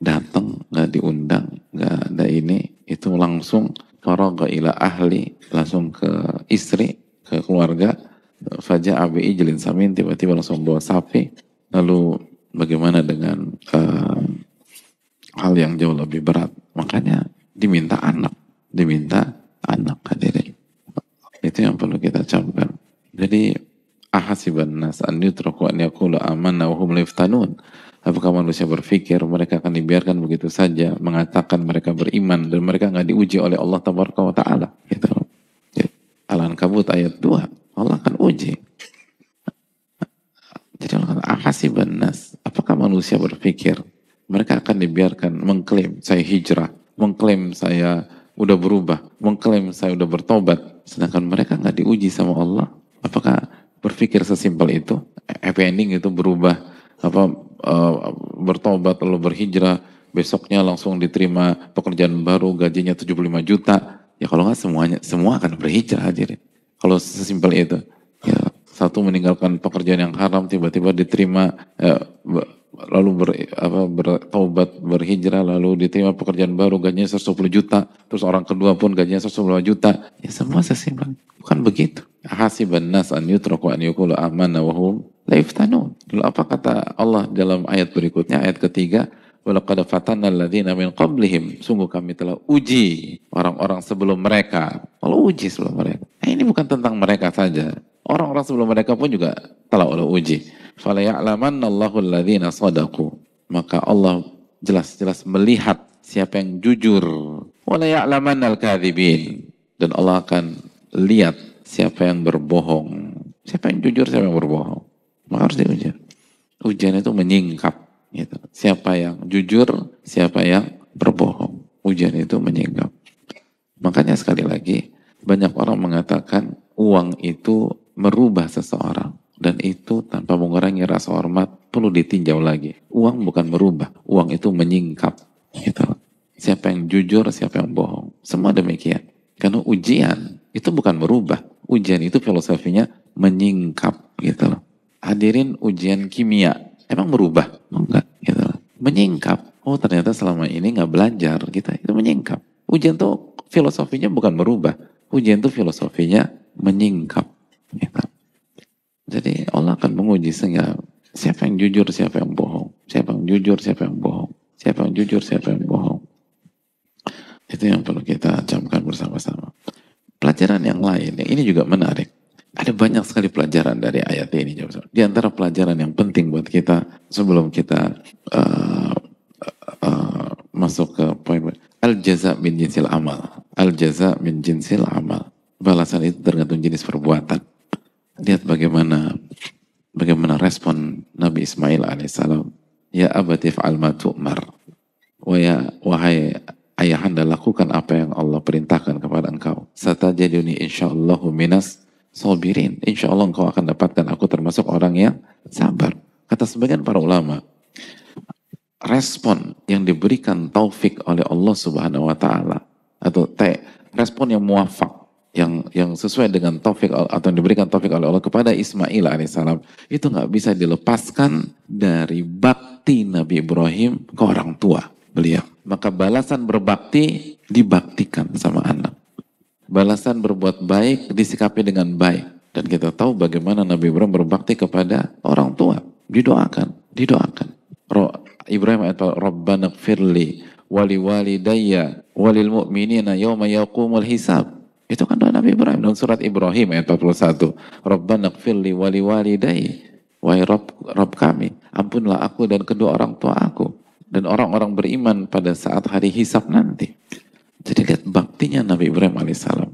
Datang nggak diundang nggak ada ini itu langsung faraga ila ahli langsung ke istri ke keluarga. Faja abi ijlin samin tiba-tiba langsung bawa sapi. Lalu bagaimana dengan uh, hal yang jauh lebih berat? Makanya diminta anak diminta anak hadirin. Itu yang perlu kita camkan. Jadi ahasiban nas an yutraku an yakulu amanna wa hum apakah manusia berpikir mereka akan dibiarkan begitu saja mengatakan mereka beriman dan mereka nggak diuji oleh Allah tabaraka wa taala? Gitu. Ya, Al-Ankabut ayat 2 Allah akan uji. Jadi Allah kata ahasiban nas apakah manusia berpikir mereka akan dibiarkan mengklaim saya hijrah mengklaim saya udah berubah mengklaim saya udah bertobat sedangkan mereka nggak diuji sama Allah? Apakah berpikir sesimpel itu happy ending itu berubah apa uh, bertobat lalu berhijrah besoknya langsung diterima pekerjaan baru gajinya 75 juta. Ya kalau nggak semuanya semua akan berhijrah hadirin kalau sesimpel itu ya satu meninggalkan pekerjaan yang haram tiba-tiba diterima ya, lalu ber, apa, bertobat berhijrah lalu diterima pekerjaan baru gajinya 110 juta terus orang kedua pun gajinya 110 juta. Ya semua sesimpel bukan begitu hasiban nas an yutraku an yukulu amanna wa hum. Lalu apa kata Allah dalam ayat berikutnya, ayat ketiga, Walaqad fatanna alladziina min qablihim. Sungguh kami telah uji orang-orang sebelum mereka. Allah uji sebelum mereka. Nah, ini bukan tentang mereka saja. Orang-orang sebelum mereka pun juga telah Allah uji. Fala ya'lamanna Allahu alladziina sadaqu. Maka Allah jelas-jelas melihat siapa yang jujur. Wala ya'laman al-kadhibin. Dan Allah akan lihat siapa yang berbohong. Siapa yang jujur, siapa yang berbohong. Maka harus diuji. Ujian itu menyingkap. Gitu. Siapa yang jujur, siapa yang berbohong. Ujian itu menyingkap. Makanya sekali lagi, banyak orang mengatakan uang itu merubah seseorang. Dan itu tanpa mengurangi rasa hormat perlu ditinjau lagi. Uang bukan merubah, uang itu menyingkap. Gitu. Siapa yang jujur, siapa yang bohong. Semua demikian. Karena ujian itu bukan merubah. Ujian itu filosofinya menyingkap gitu loh. Hadirin ujian kimia, emang merubah? Enggak, gitu loh. Menyingkap. Oh ternyata selama ini nggak belajar kita, itu menyingkap. Ujian tuh filosofinya bukan merubah. Ujian tuh filosofinya menyingkap. Gitu. Jadi Allah akan menguji sehingga siapa yang jujur, siapa yang bohong. Siapa yang jujur, siapa yang bohong. Siapa yang jujur, siapa yang bohong. Itu yang perlu kita camkan bersama-sama. Pelajaran yang lain, ini juga menarik. Ada banyak sekali pelajaran dari ayat ini. Di antara pelajaran yang penting buat kita sebelum kita uh, uh, masuk ke poin al jaza min jinsil amal. Al jaza min jinsil amal. Balasan itu tergantung jenis perbuatan lihat bagaimana bagaimana respon Nabi Ismail alaihissalam. Ya abatif al ma tu'mar. ya wahai ayahanda lakukan apa yang Allah perintahkan kepada engkau. Satajaduni insyaallahu minas sobirin. Insya Allah engkau akan dapatkan aku termasuk orang yang sabar. Kata sebagian para ulama, respon yang diberikan taufik oleh Allah Subhanahu wa taala atau te, respon yang muafak yang yang sesuai dengan taufik atau yang diberikan taufik oleh Allah kepada Ismail alaihissalam itu nggak bisa dilepaskan dari bakti Nabi Ibrahim ke orang tua beliau. Maka balasan berbakti dibaktikan sama anak. Balasan berbuat baik disikapi dengan baik. Dan kita tahu bagaimana Nabi Ibrahim berbakti kepada orang tua. Didoakan, didoakan. Ibrahim ayat Rabbana firli wali walidayya walil mu'minina yawma yaqumul hisab itu kan doa Nabi Ibrahim dalam surat Ibrahim ayat 41. Rabbana gfirli wali walidai. Wahai Rob, Rob kami, ampunlah aku dan kedua orang tua aku. Dan orang-orang beriman pada saat hari hisab nanti. Jadi lihat baktinya Nabi Ibrahim alaihissalam.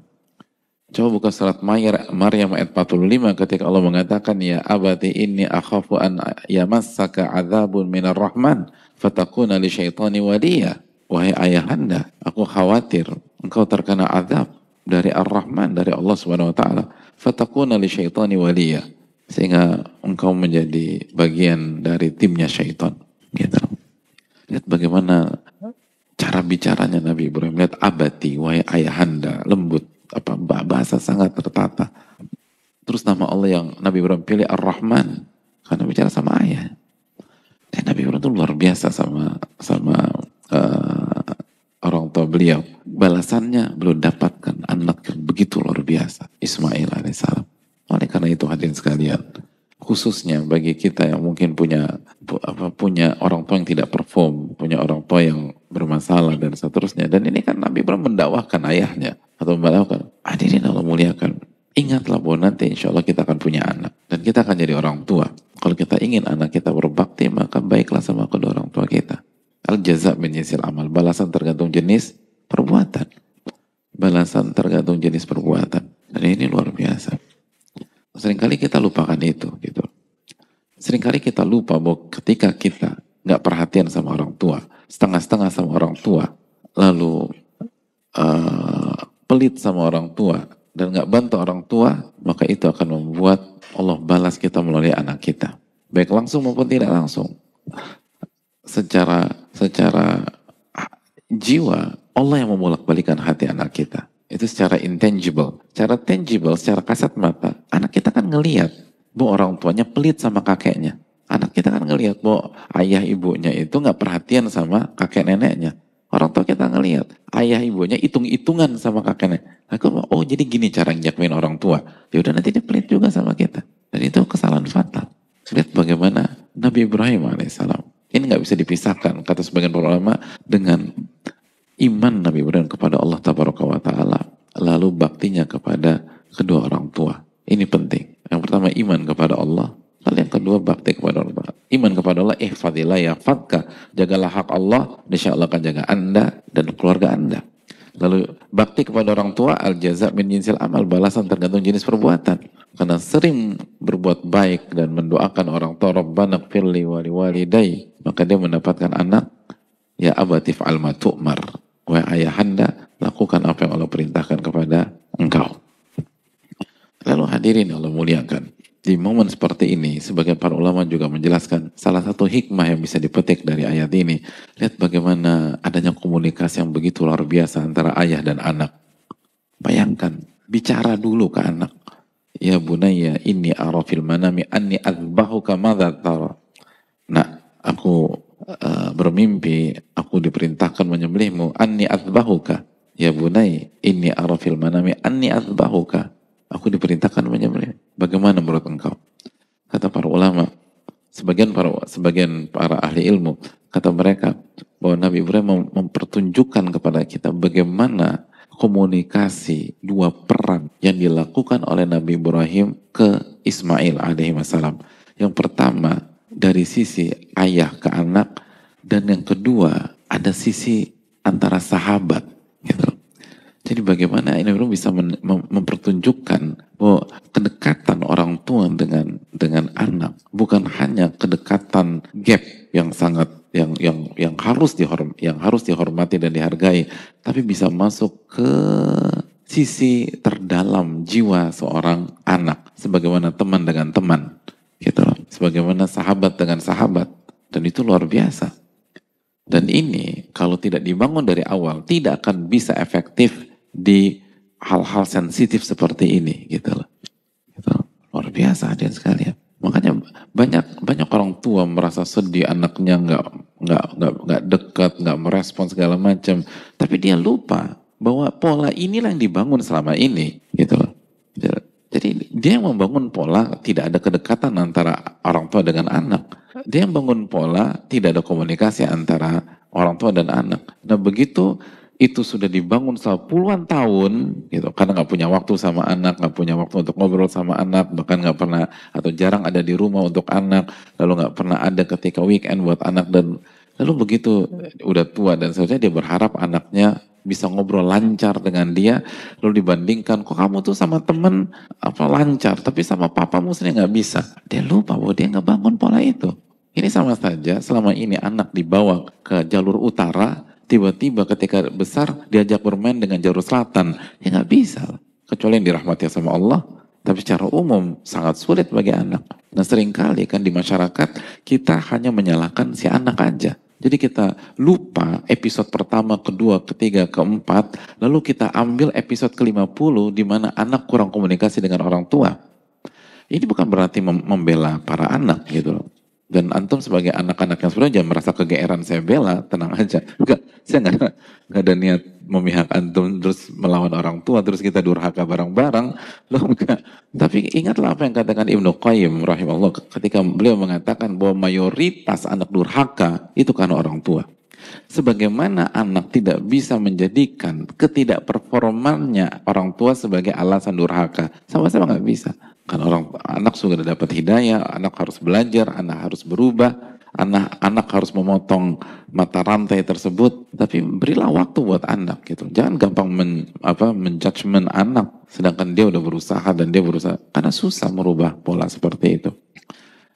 Coba buka surat Maryam ayat 45 ketika Allah mengatakan ya abati inni akhafu an yamassaka adzabun minar rahman fatakuna li syaitani waliya. Wahai ayahanda, aku khawatir engkau terkena azab dari Ar-Rahman, dari Allah Subhanahu wa taala, fatakuna li syaitani waliya. Sehingga engkau menjadi bagian dari timnya syaitan. Gitu. Lihat bagaimana cara bicaranya Nabi Ibrahim. Lihat abati, wahai ayahanda, lembut. apa Bahasa sangat tertata. Terus nama Allah yang Nabi Ibrahim pilih Ar-Rahman. Karena bicara sama ayah. Dan Nabi Ibrahim itu luar biasa sama sama uh, orang tua beliau balasannya belum dapatkan anak yang begitu luar biasa Ismail alaihissalam oleh karena itu hadirin sekalian khususnya bagi kita yang mungkin punya apa, punya orang tua yang tidak perform punya orang tua yang bermasalah dan seterusnya dan ini kan Nabi Ibrahim mendakwahkan ayahnya atau mendakwahkan hadirin Allah muliakan ingatlah bahwa nanti insya Allah kita akan punya anak dan kita akan jadi orang tua kalau kita ingin anak kita berbakti maka baiklah sama kedua orang tua kita al jaza min amal balasan tergantung jenis perbuatan. Balasan tergantung jenis perbuatan. Dan ini luar biasa. Seringkali kita lupakan itu gitu. Seringkali kita lupa bahwa ketika kita nggak perhatian sama orang tua, setengah-setengah sama orang tua, lalu uh, pelit sama orang tua dan nggak bantu orang tua, maka itu akan membuat Allah balas kita melalui anak kita, baik langsung maupun tidak langsung. Secara secara jiwa Allah yang memulak-balikan hati anak kita. Itu secara intangible. Secara tangible, secara kasat mata, kan ngeliat bahwa orang tuanya pelit sama kakeknya. Anak kita kan ngeliat bahwa ayah ibunya itu nggak perhatian sama kakek neneknya. Orang tua kita ngeliat ayah ibunya hitung-hitungan sama kakek nenek. Aku oh jadi gini cara nyakuin orang tua. Ya udah nanti dia pelit juga sama kita. Dan itu kesalahan fatal. Lihat bagaimana Nabi Ibrahim alaihissalam. Ini nggak bisa dipisahkan kata sebagian ulama dengan iman Nabi Ibrahim kepada Allah ta'ala, lalu baktinya kepada kedua orang tua. Ini penting. Yang pertama iman kepada Allah, lalu yang kedua bakti kepada Allah. iman kepada Allah, eh fadilah ya fatka, jagalah hak Allah, insya Allah akan jaga anda dan keluarga anda. Lalu bakti kepada orang tua al jaza min jinsil amal balasan tergantung jenis perbuatan. Karena sering berbuat baik dan mendoakan orang tua Rabbana firli wali walidai maka dia mendapatkan anak ya abatif al matu'mar wa ayahanda lakukan apa yang Allah perintahkan kepada engkau. Lalu hadirin Allah muliakan. Di momen seperti ini, sebagai para ulama juga menjelaskan salah satu hikmah yang bisa dipetik dari ayat ini. Lihat bagaimana adanya komunikasi yang begitu luar biasa antara ayah dan anak. Bayangkan, bicara dulu ke anak. Ya bunaya ini arafil manami anni adbahuka madha tara. Nah, aku uh, bermimpi, aku diperintahkan menyembelihmu. Anni adbahuka. Ya bunai, ini arafil manami anni adbahuka. Aku diperintahkan menyembelih. Bagaimana menurut engkau? Kata para ulama, sebagian para sebagian para ahli ilmu, kata mereka bahwa Nabi Ibrahim mempertunjukkan kepada kita bagaimana komunikasi dua peran yang dilakukan oleh Nabi Ibrahim ke Ismail alaihi wasallam. Yang pertama dari sisi ayah ke anak dan yang kedua ada sisi antara sahabat. Jadi bagaimana ini bisa mempertunjukkan bahwa kedekatan orang tua dengan dengan anak bukan hanya kedekatan gap yang sangat yang yang yang harus dihorm yang harus dihormati dan dihargai, tapi bisa masuk ke sisi terdalam jiwa seorang anak sebagaimana teman dengan teman gitu loh. Sebagaimana sahabat dengan sahabat dan itu luar biasa. Dan ini kalau tidak dibangun dari awal tidak akan bisa efektif di hal-hal sensitif seperti ini gitu loh. Gitu. Luar biasa hadirin sekalian. Makanya banyak banyak orang tua merasa sedih anaknya nggak nggak nggak nggak dekat, nggak merespon segala macam. Tapi dia lupa bahwa pola inilah yang dibangun selama ini, gitu loh. Jadi dia yang membangun pola tidak ada kedekatan antara orang tua dengan anak. Dia yang bangun pola tidak ada komunikasi antara orang tua dan anak. Nah begitu itu sudah dibangun selama puluhan tahun gitu. Karena nggak punya waktu sama anak nggak punya waktu untuk ngobrol sama anak bahkan nggak pernah atau jarang ada di rumah untuk anak lalu nggak pernah ada ketika weekend buat anak dan lalu begitu udah tua dan seharusnya dia berharap anaknya bisa ngobrol lancar dengan dia lalu dibandingkan kok kamu tuh sama temen? Apa lancar tapi sama papamu sendiri nggak bisa. Dia lupa bahwa dia nggak bangun pola itu. Ini sama saja selama ini anak dibawa ke jalur utara tiba-tiba ketika besar diajak bermain dengan jalur selatan, ya nggak bisa. Kecuali yang dirahmati sama Allah, tapi secara umum sangat sulit bagi anak. Nah sering kali kan di masyarakat kita hanya menyalahkan si anak aja. Jadi kita lupa episode pertama, kedua, ketiga, keempat, lalu kita ambil episode ke-50 di mana anak kurang komunikasi dengan orang tua. Ini bukan berarti membela para anak gitu loh. Dan antum sebagai anak-anak yang sebenarnya jangan merasa kegeeran saya bela, tenang aja. Enggak, saya enggak, enggak ada niat memihak antum terus melawan orang tua, terus kita durhaka bareng-bareng. Loh enggak. Tapi ingatlah apa yang katakan Ibnu Qayyim rahimahullah ketika beliau mengatakan bahwa mayoritas anak durhaka itu karena orang tua. Sebagaimana anak tidak bisa menjadikan ketidakperformannya orang tua sebagai alasan durhaka. Sama-sama nggak bisa. Kan orang anak sudah dapat hidayah, anak harus belajar, anak harus berubah, anak anak harus memotong mata rantai tersebut. Tapi berilah waktu buat anak gitu. Jangan gampang men, apa menjudgment anak, sedangkan dia udah berusaha dan dia berusaha karena susah merubah pola seperti itu.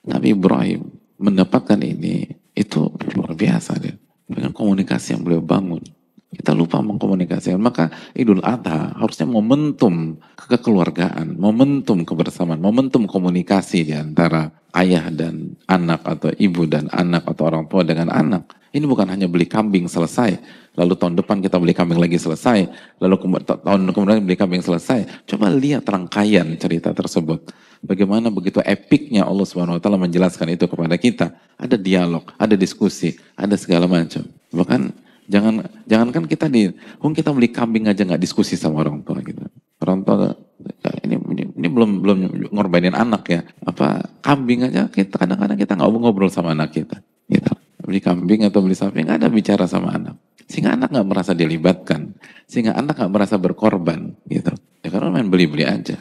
Nabi Ibrahim mendapatkan ini itu luar biasa dia dengan komunikasi yang beliau bangun. Kita lupa mengkomunikasikan. Maka Idul Adha harusnya momentum kekeluargaan, momentum kebersamaan, momentum komunikasi di antara ayah dan anak atau ibu dan anak atau orang tua dengan anak. Ini bukan hanya beli kambing selesai, lalu tahun depan kita beli kambing lagi selesai, lalu tahun kemudian beli kambing selesai. Coba lihat rangkaian cerita tersebut. Bagaimana begitu epiknya Allah Subhanahu wa taala menjelaskan itu kepada kita. Ada dialog, ada diskusi, ada segala macam. Bahkan Jangan jangankan kita di, hung kita beli kambing aja nggak diskusi sama orang tua gitu. Orang tua ini ini belum belum ngorbanin anak ya. Apa kambing aja kita kadang-kadang kita nggak ngobrol sama anak kita. Gitu. Beli kambing atau beli sapi nggak ada bicara sama anak. Sehingga anak nggak merasa dilibatkan. Sehingga anak nggak merasa berkorban gitu. Ya karena main beli-beli aja.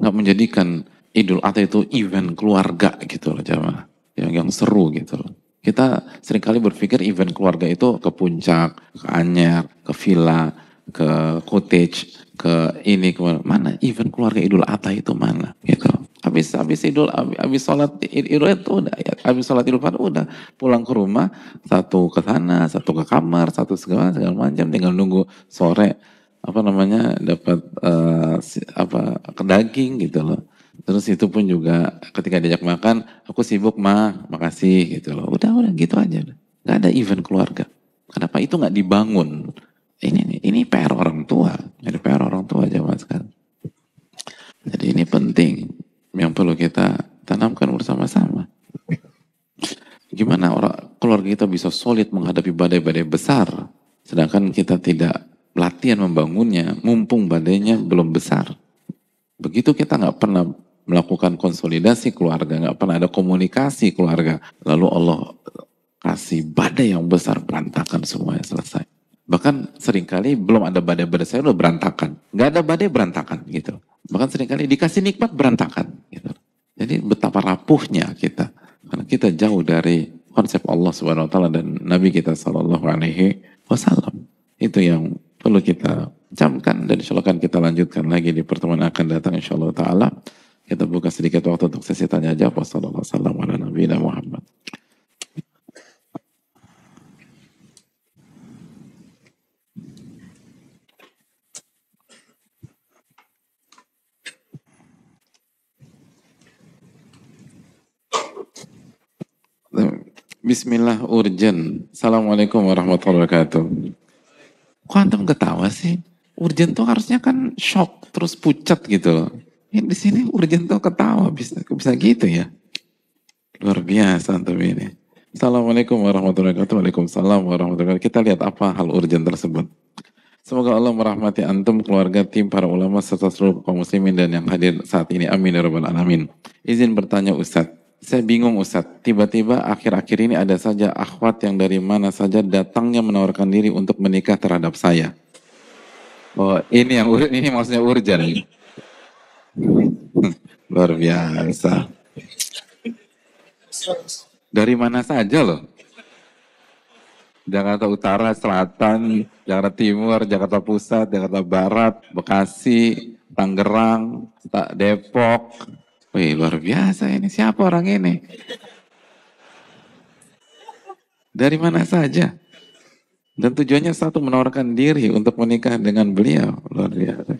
Nggak menjadikan Idul Adha itu event keluarga gitu loh jamaah. Ya, yang, yang seru gitu loh. Kita sering kali berpikir event keluarga itu ke puncak, ke Anyer, ke villa, ke cottage, ke ini ke mana? Event keluarga Idul Adha itu mana? Gitu. Habis habis Idul habis sholat Idul itu udah ya, habis sholat Idul Fitri udah pulang ke rumah satu ke sana, satu ke kamar, satu segala segala macam tinggal nunggu sore apa namanya dapat uh, apa daging gitu loh Terus itu pun juga ketika diajak makan, aku sibuk mah, makasih gitu loh. Udah, udah gitu aja. Gak ada event keluarga. Kenapa itu gak dibangun? Ini ini PR orang tua. Ini PR orang tua aja mas kan. Jadi ini penting yang perlu kita tanamkan bersama-sama. Gimana orang keluarga kita bisa solid menghadapi badai-badai besar, sedangkan kita tidak latihan membangunnya, mumpung badainya belum besar. Begitu kita nggak pernah melakukan konsolidasi keluarga, nggak pernah ada komunikasi keluarga. Lalu Allah kasih badai yang besar berantakan semuanya selesai. Bahkan sering kali belum ada badai-badai saya udah berantakan. Nggak ada badai berantakan gitu. Bahkan sering kali dikasih nikmat berantakan gitu. Jadi betapa rapuhnya kita. Karena kita jauh dari konsep Allah Subhanahu wa taala dan Nabi kita sallallahu alaihi wasallam. Itu yang perlu kita camkan dan insya kita lanjutkan lagi di pertemuan akan datang insya Allah ta'ala. Kita buka sedikit waktu untuk sesi tanya jawab. Wassalamualaikum warahmatullahi Muhammad. Bismillah urgen. Assalamualaikum warahmatullahi wabarakatuh. Kok antum ketawa sih? Urgen tuh harusnya kan shock terus pucat gitu loh. Ini di sini tuh ketawa bisa bisa gitu ya. Luar biasa antum ini. Assalamualaikum warahmatullahi wabarakatuh. Waalaikumsalam warahmatullahi wabarakatuh. Kita lihat apa hal urgent tersebut. Semoga Allah merahmati antum, keluarga, tim, para ulama, serta seluruh kaum muslimin dan yang hadir saat ini. Amin ya rabbal alamin. Izin bertanya Ustadz. Saya bingung Ustadz, tiba-tiba akhir-akhir ini ada saja akhwat yang dari mana saja datangnya menawarkan diri untuk menikah terhadap saya. Oh ini yang ini maksudnya urgent. Luar biasa. Dari mana saja loh. Jakarta Utara, Selatan, Jakarta Timur, Jakarta Pusat, Jakarta Barat, Bekasi, Tangerang, Depok. Wih, luar biasa ini. Siapa orang ini? Dari mana saja? Dan tujuannya satu menawarkan diri untuk menikah dengan beliau. Luar biasa.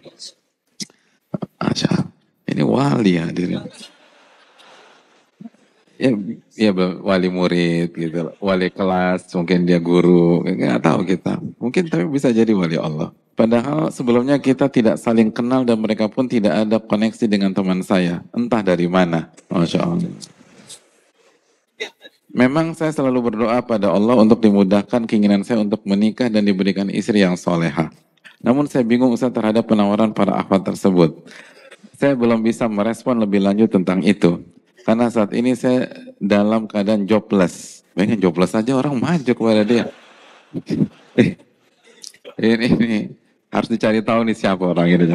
Masya Ini wali hadirin. Ya, ya wali murid gitu, wali kelas, mungkin dia guru, nggak tahu kita. Mungkin tapi bisa jadi wali Allah. Padahal sebelumnya kita tidak saling kenal dan mereka pun tidak ada koneksi dengan teman saya. Entah dari mana. Masya Allah. Memang saya selalu berdoa pada Allah untuk dimudahkan keinginan saya untuk menikah dan diberikan istri yang soleha. Namun saya bingung Ustaz terhadap penawaran para akhwat tersebut. Saya belum bisa merespon lebih lanjut tentang itu. Karena saat ini saya dalam keadaan jobless. Pengen jobless aja orang maju kepada dia. Eh, ini, ini harus dicari tahu nih siapa orang ini.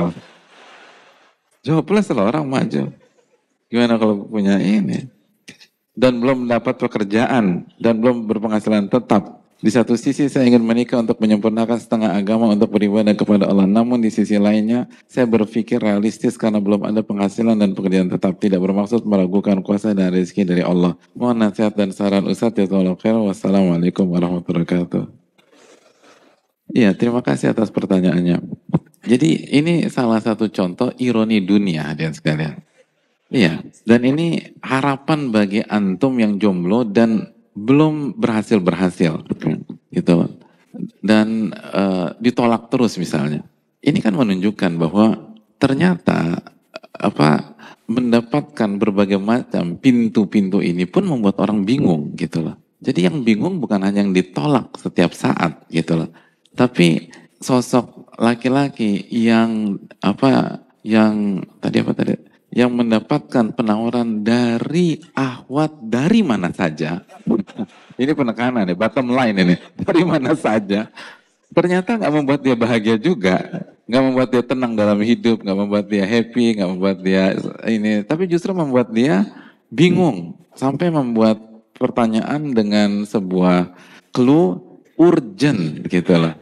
Jobless loh orang maju. Gimana kalau punya ini? Dan belum dapat pekerjaan dan belum berpenghasilan tetap. Di satu sisi saya ingin menikah untuk menyempurnakan setengah agama untuk beribadah kepada Allah. Namun di sisi lainnya saya berpikir realistis karena belum ada penghasilan dan pekerjaan tetap. Tidak bermaksud meragukan kuasa dan rezeki dari Allah. Mohon nasihat dan saran Ustaz ya khair. Wassalamualaikum warahmatullahi wabarakatuh. Iya, terima kasih atas pertanyaannya. Jadi ini salah satu contoh ironi dunia dan sekalian. Iya, dan ini harapan bagi antum yang jomblo dan belum berhasil berhasil gitu. Dan uh, ditolak terus misalnya. Ini kan menunjukkan bahwa ternyata apa mendapatkan berbagai macam pintu-pintu ini pun membuat orang bingung gitu loh. Jadi yang bingung bukan hanya yang ditolak setiap saat gitu loh. Tapi sosok laki-laki yang apa yang tadi apa tadi yang mendapatkan penawaran dari ahwat dari mana saja. *laughs* ini penekanan nih, bottom line ini. *laughs* Dari mana saja. Ternyata nggak membuat dia bahagia juga. Nggak membuat dia tenang dalam hidup, nggak membuat dia happy, nggak membuat dia ini. Tapi justru membuat dia bingung. Sampai membuat pertanyaan dengan sebuah clue urgent gitu loh.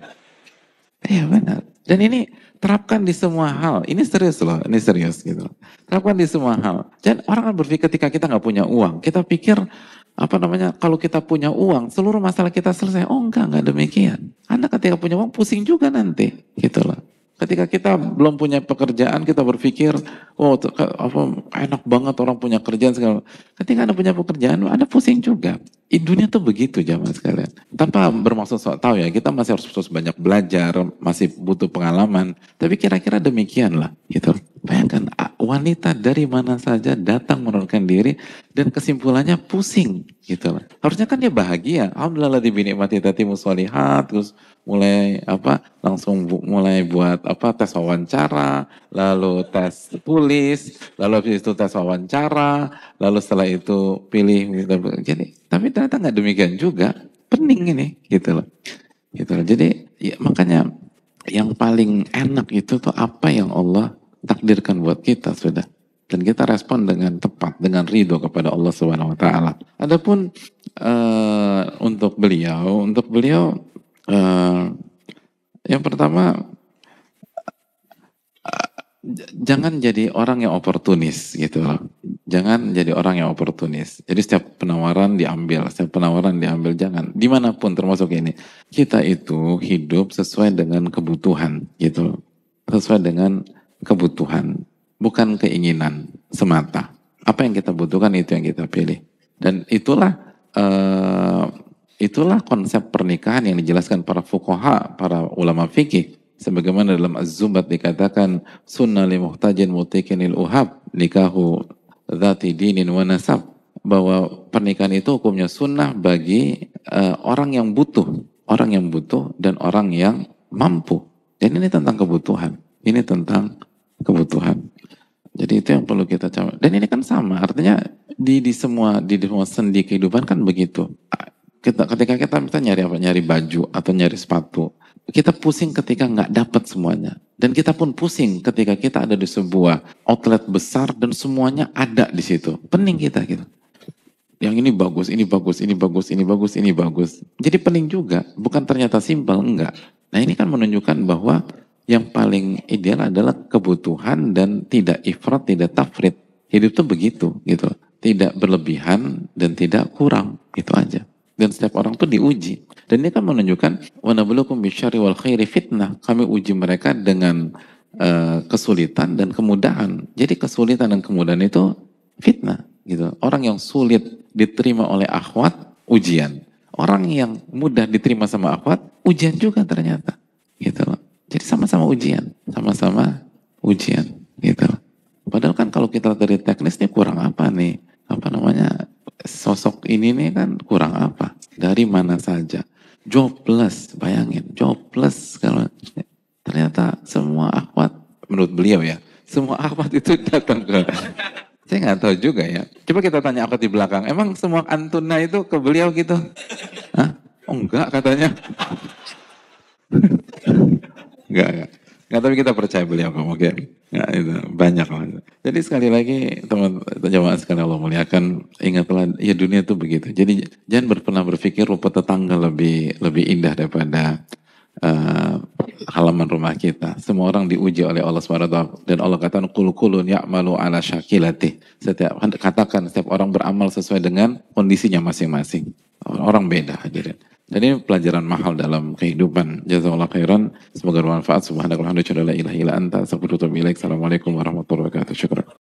Iya benar. Dan ini terapkan di semua hal. Ini serius loh, ini serius gitu. Terapkan di semua hal. Dan orang kan berpikir ketika kita nggak punya uang, kita pikir apa namanya kalau kita punya uang seluruh masalah kita selesai. Oh enggak, enggak demikian. Anda ketika punya uang pusing juga nanti, gitu loh. Ketika kita belum punya pekerjaan, kita berpikir, oh apa enak banget orang punya kerjaan segala. Ketika anda punya pekerjaan, anda pusing juga. Di dunia tuh begitu zaman sekalian. Tanpa bermaksud sok tahu ya, kita masih harus terus banyak belajar, masih butuh pengalaman. Tapi kira-kira demikian lah, gitu. Bayangkan wanita dari mana saja datang menurunkan diri dan kesimpulannya pusing, gitu. Harusnya kan dia bahagia. Alhamdulillah di bini mati tati musolihat, terus mulai apa langsung bu, mulai buat apa tes wawancara, lalu tes tulis, lalu habis itu tes wawancara, lalu setelah itu pilih gitu. Jadi tapi ternyata nggak demikian juga, pening ini gitu loh. Gitu loh. Jadi ya, makanya yang paling enak itu tuh apa yang Allah takdirkan buat kita sudah dan kita respon dengan tepat dengan ridho kepada Allah Subhanahu wa taala. Adapun uh, untuk beliau, untuk beliau Uh, yang pertama, jangan jadi orang yang oportunis gitu loh. Jangan jadi orang yang oportunis. Jadi setiap penawaran diambil, setiap penawaran diambil jangan. Di mana pun termasuk ini, kita itu hidup sesuai dengan kebutuhan gitu, sesuai dengan kebutuhan, bukan keinginan semata. Apa yang kita butuhkan itu yang kita pilih. Dan itulah uh, Itulah konsep pernikahan yang dijelaskan para fukoha, para ulama fikih. Sebagaimana dalam Az-Zubat dikatakan, sunnah li muhtajin mutikinil uhab, nikahu dhati dinin wa nasab. Bahwa pernikahan itu hukumnya sunnah bagi uh, orang yang butuh. Orang yang butuh dan orang yang mampu. Dan ini tentang kebutuhan. Ini tentang kebutuhan. Jadi itu yang perlu kita coba. Dan ini kan sama, artinya di, di semua di, di semua sendi kehidupan kan begitu kita, ketika kita misalnya nyari apa, nyari baju atau nyari sepatu, kita pusing ketika nggak dapat semuanya. Dan kita pun pusing ketika kita ada di sebuah outlet besar dan semuanya ada di situ. Pening kita gitu. Yang ini bagus, ini bagus, ini bagus, ini bagus, ini bagus. Jadi pening juga, bukan ternyata simpel, enggak. Nah ini kan menunjukkan bahwa yang paling ideal adalah kebutuhan dan tidak ifrat, tidak tafrid. Hidup tuh begitu gitu. Tidak berlebihan dan tidak kurang, itu aja. Dan setiap orang tuh diuji. Dan ini kan menunjukkan wanabulukum bisyari wal khairi fitnah. Kami uji mereka dengan uh, kesulitan dan kemudahan. Jadi kesulitan dan kemudahan itu fitnah gitu. Orang yang sulit diterima oleh akhwat ujian. Orang yang mudah diterima sama akhwat ujian juga ternyata. Gitu loh. Jadi sama-sama ujian, sama-sama ujian gitu. Padahal kan kalau kita dari teknis ini kurang apa nih? Apa namanya? sosok ini nih kan kurang apa? Dari mana saja? Jobless, bayangin, jobless kalau ternyata semua akhwat menurut beliau ya, semua akhwat itu *laughs* datang ke saya nggak tahu juga ya. Coba kita tanya akhwat di belakang, emang semua antuna itu ke beliau gitu? Hah? Oh enggak katanya. *laughs* enggak, enggak. Enggak, tapi kita percaya beliau kok, oke. Ya, itu banyak lah. Jadi sekali lagi teman jemaah sekalian Allah muliakan ingatlah ya dunia itu begitu. Jadi jangan pernah berpikir rupa tetangga lebih lebih indah daripada uh, halaman rumah kita. Semua orang diuji oleh Allah SWT dan Allah katakan kul kulun ya'malu ala syakilati. Setiap katakan setiap orang beramal sesuai dengan kondisinya masing-masing. Orang beda hadirin. Dan ini pelajaran mahal dalam kehidupan. Jazakallah khairan. Semoga bermanfaat. Subhanallah. Assalamualaikum warahmatullahi wabarakatuh. Syukur.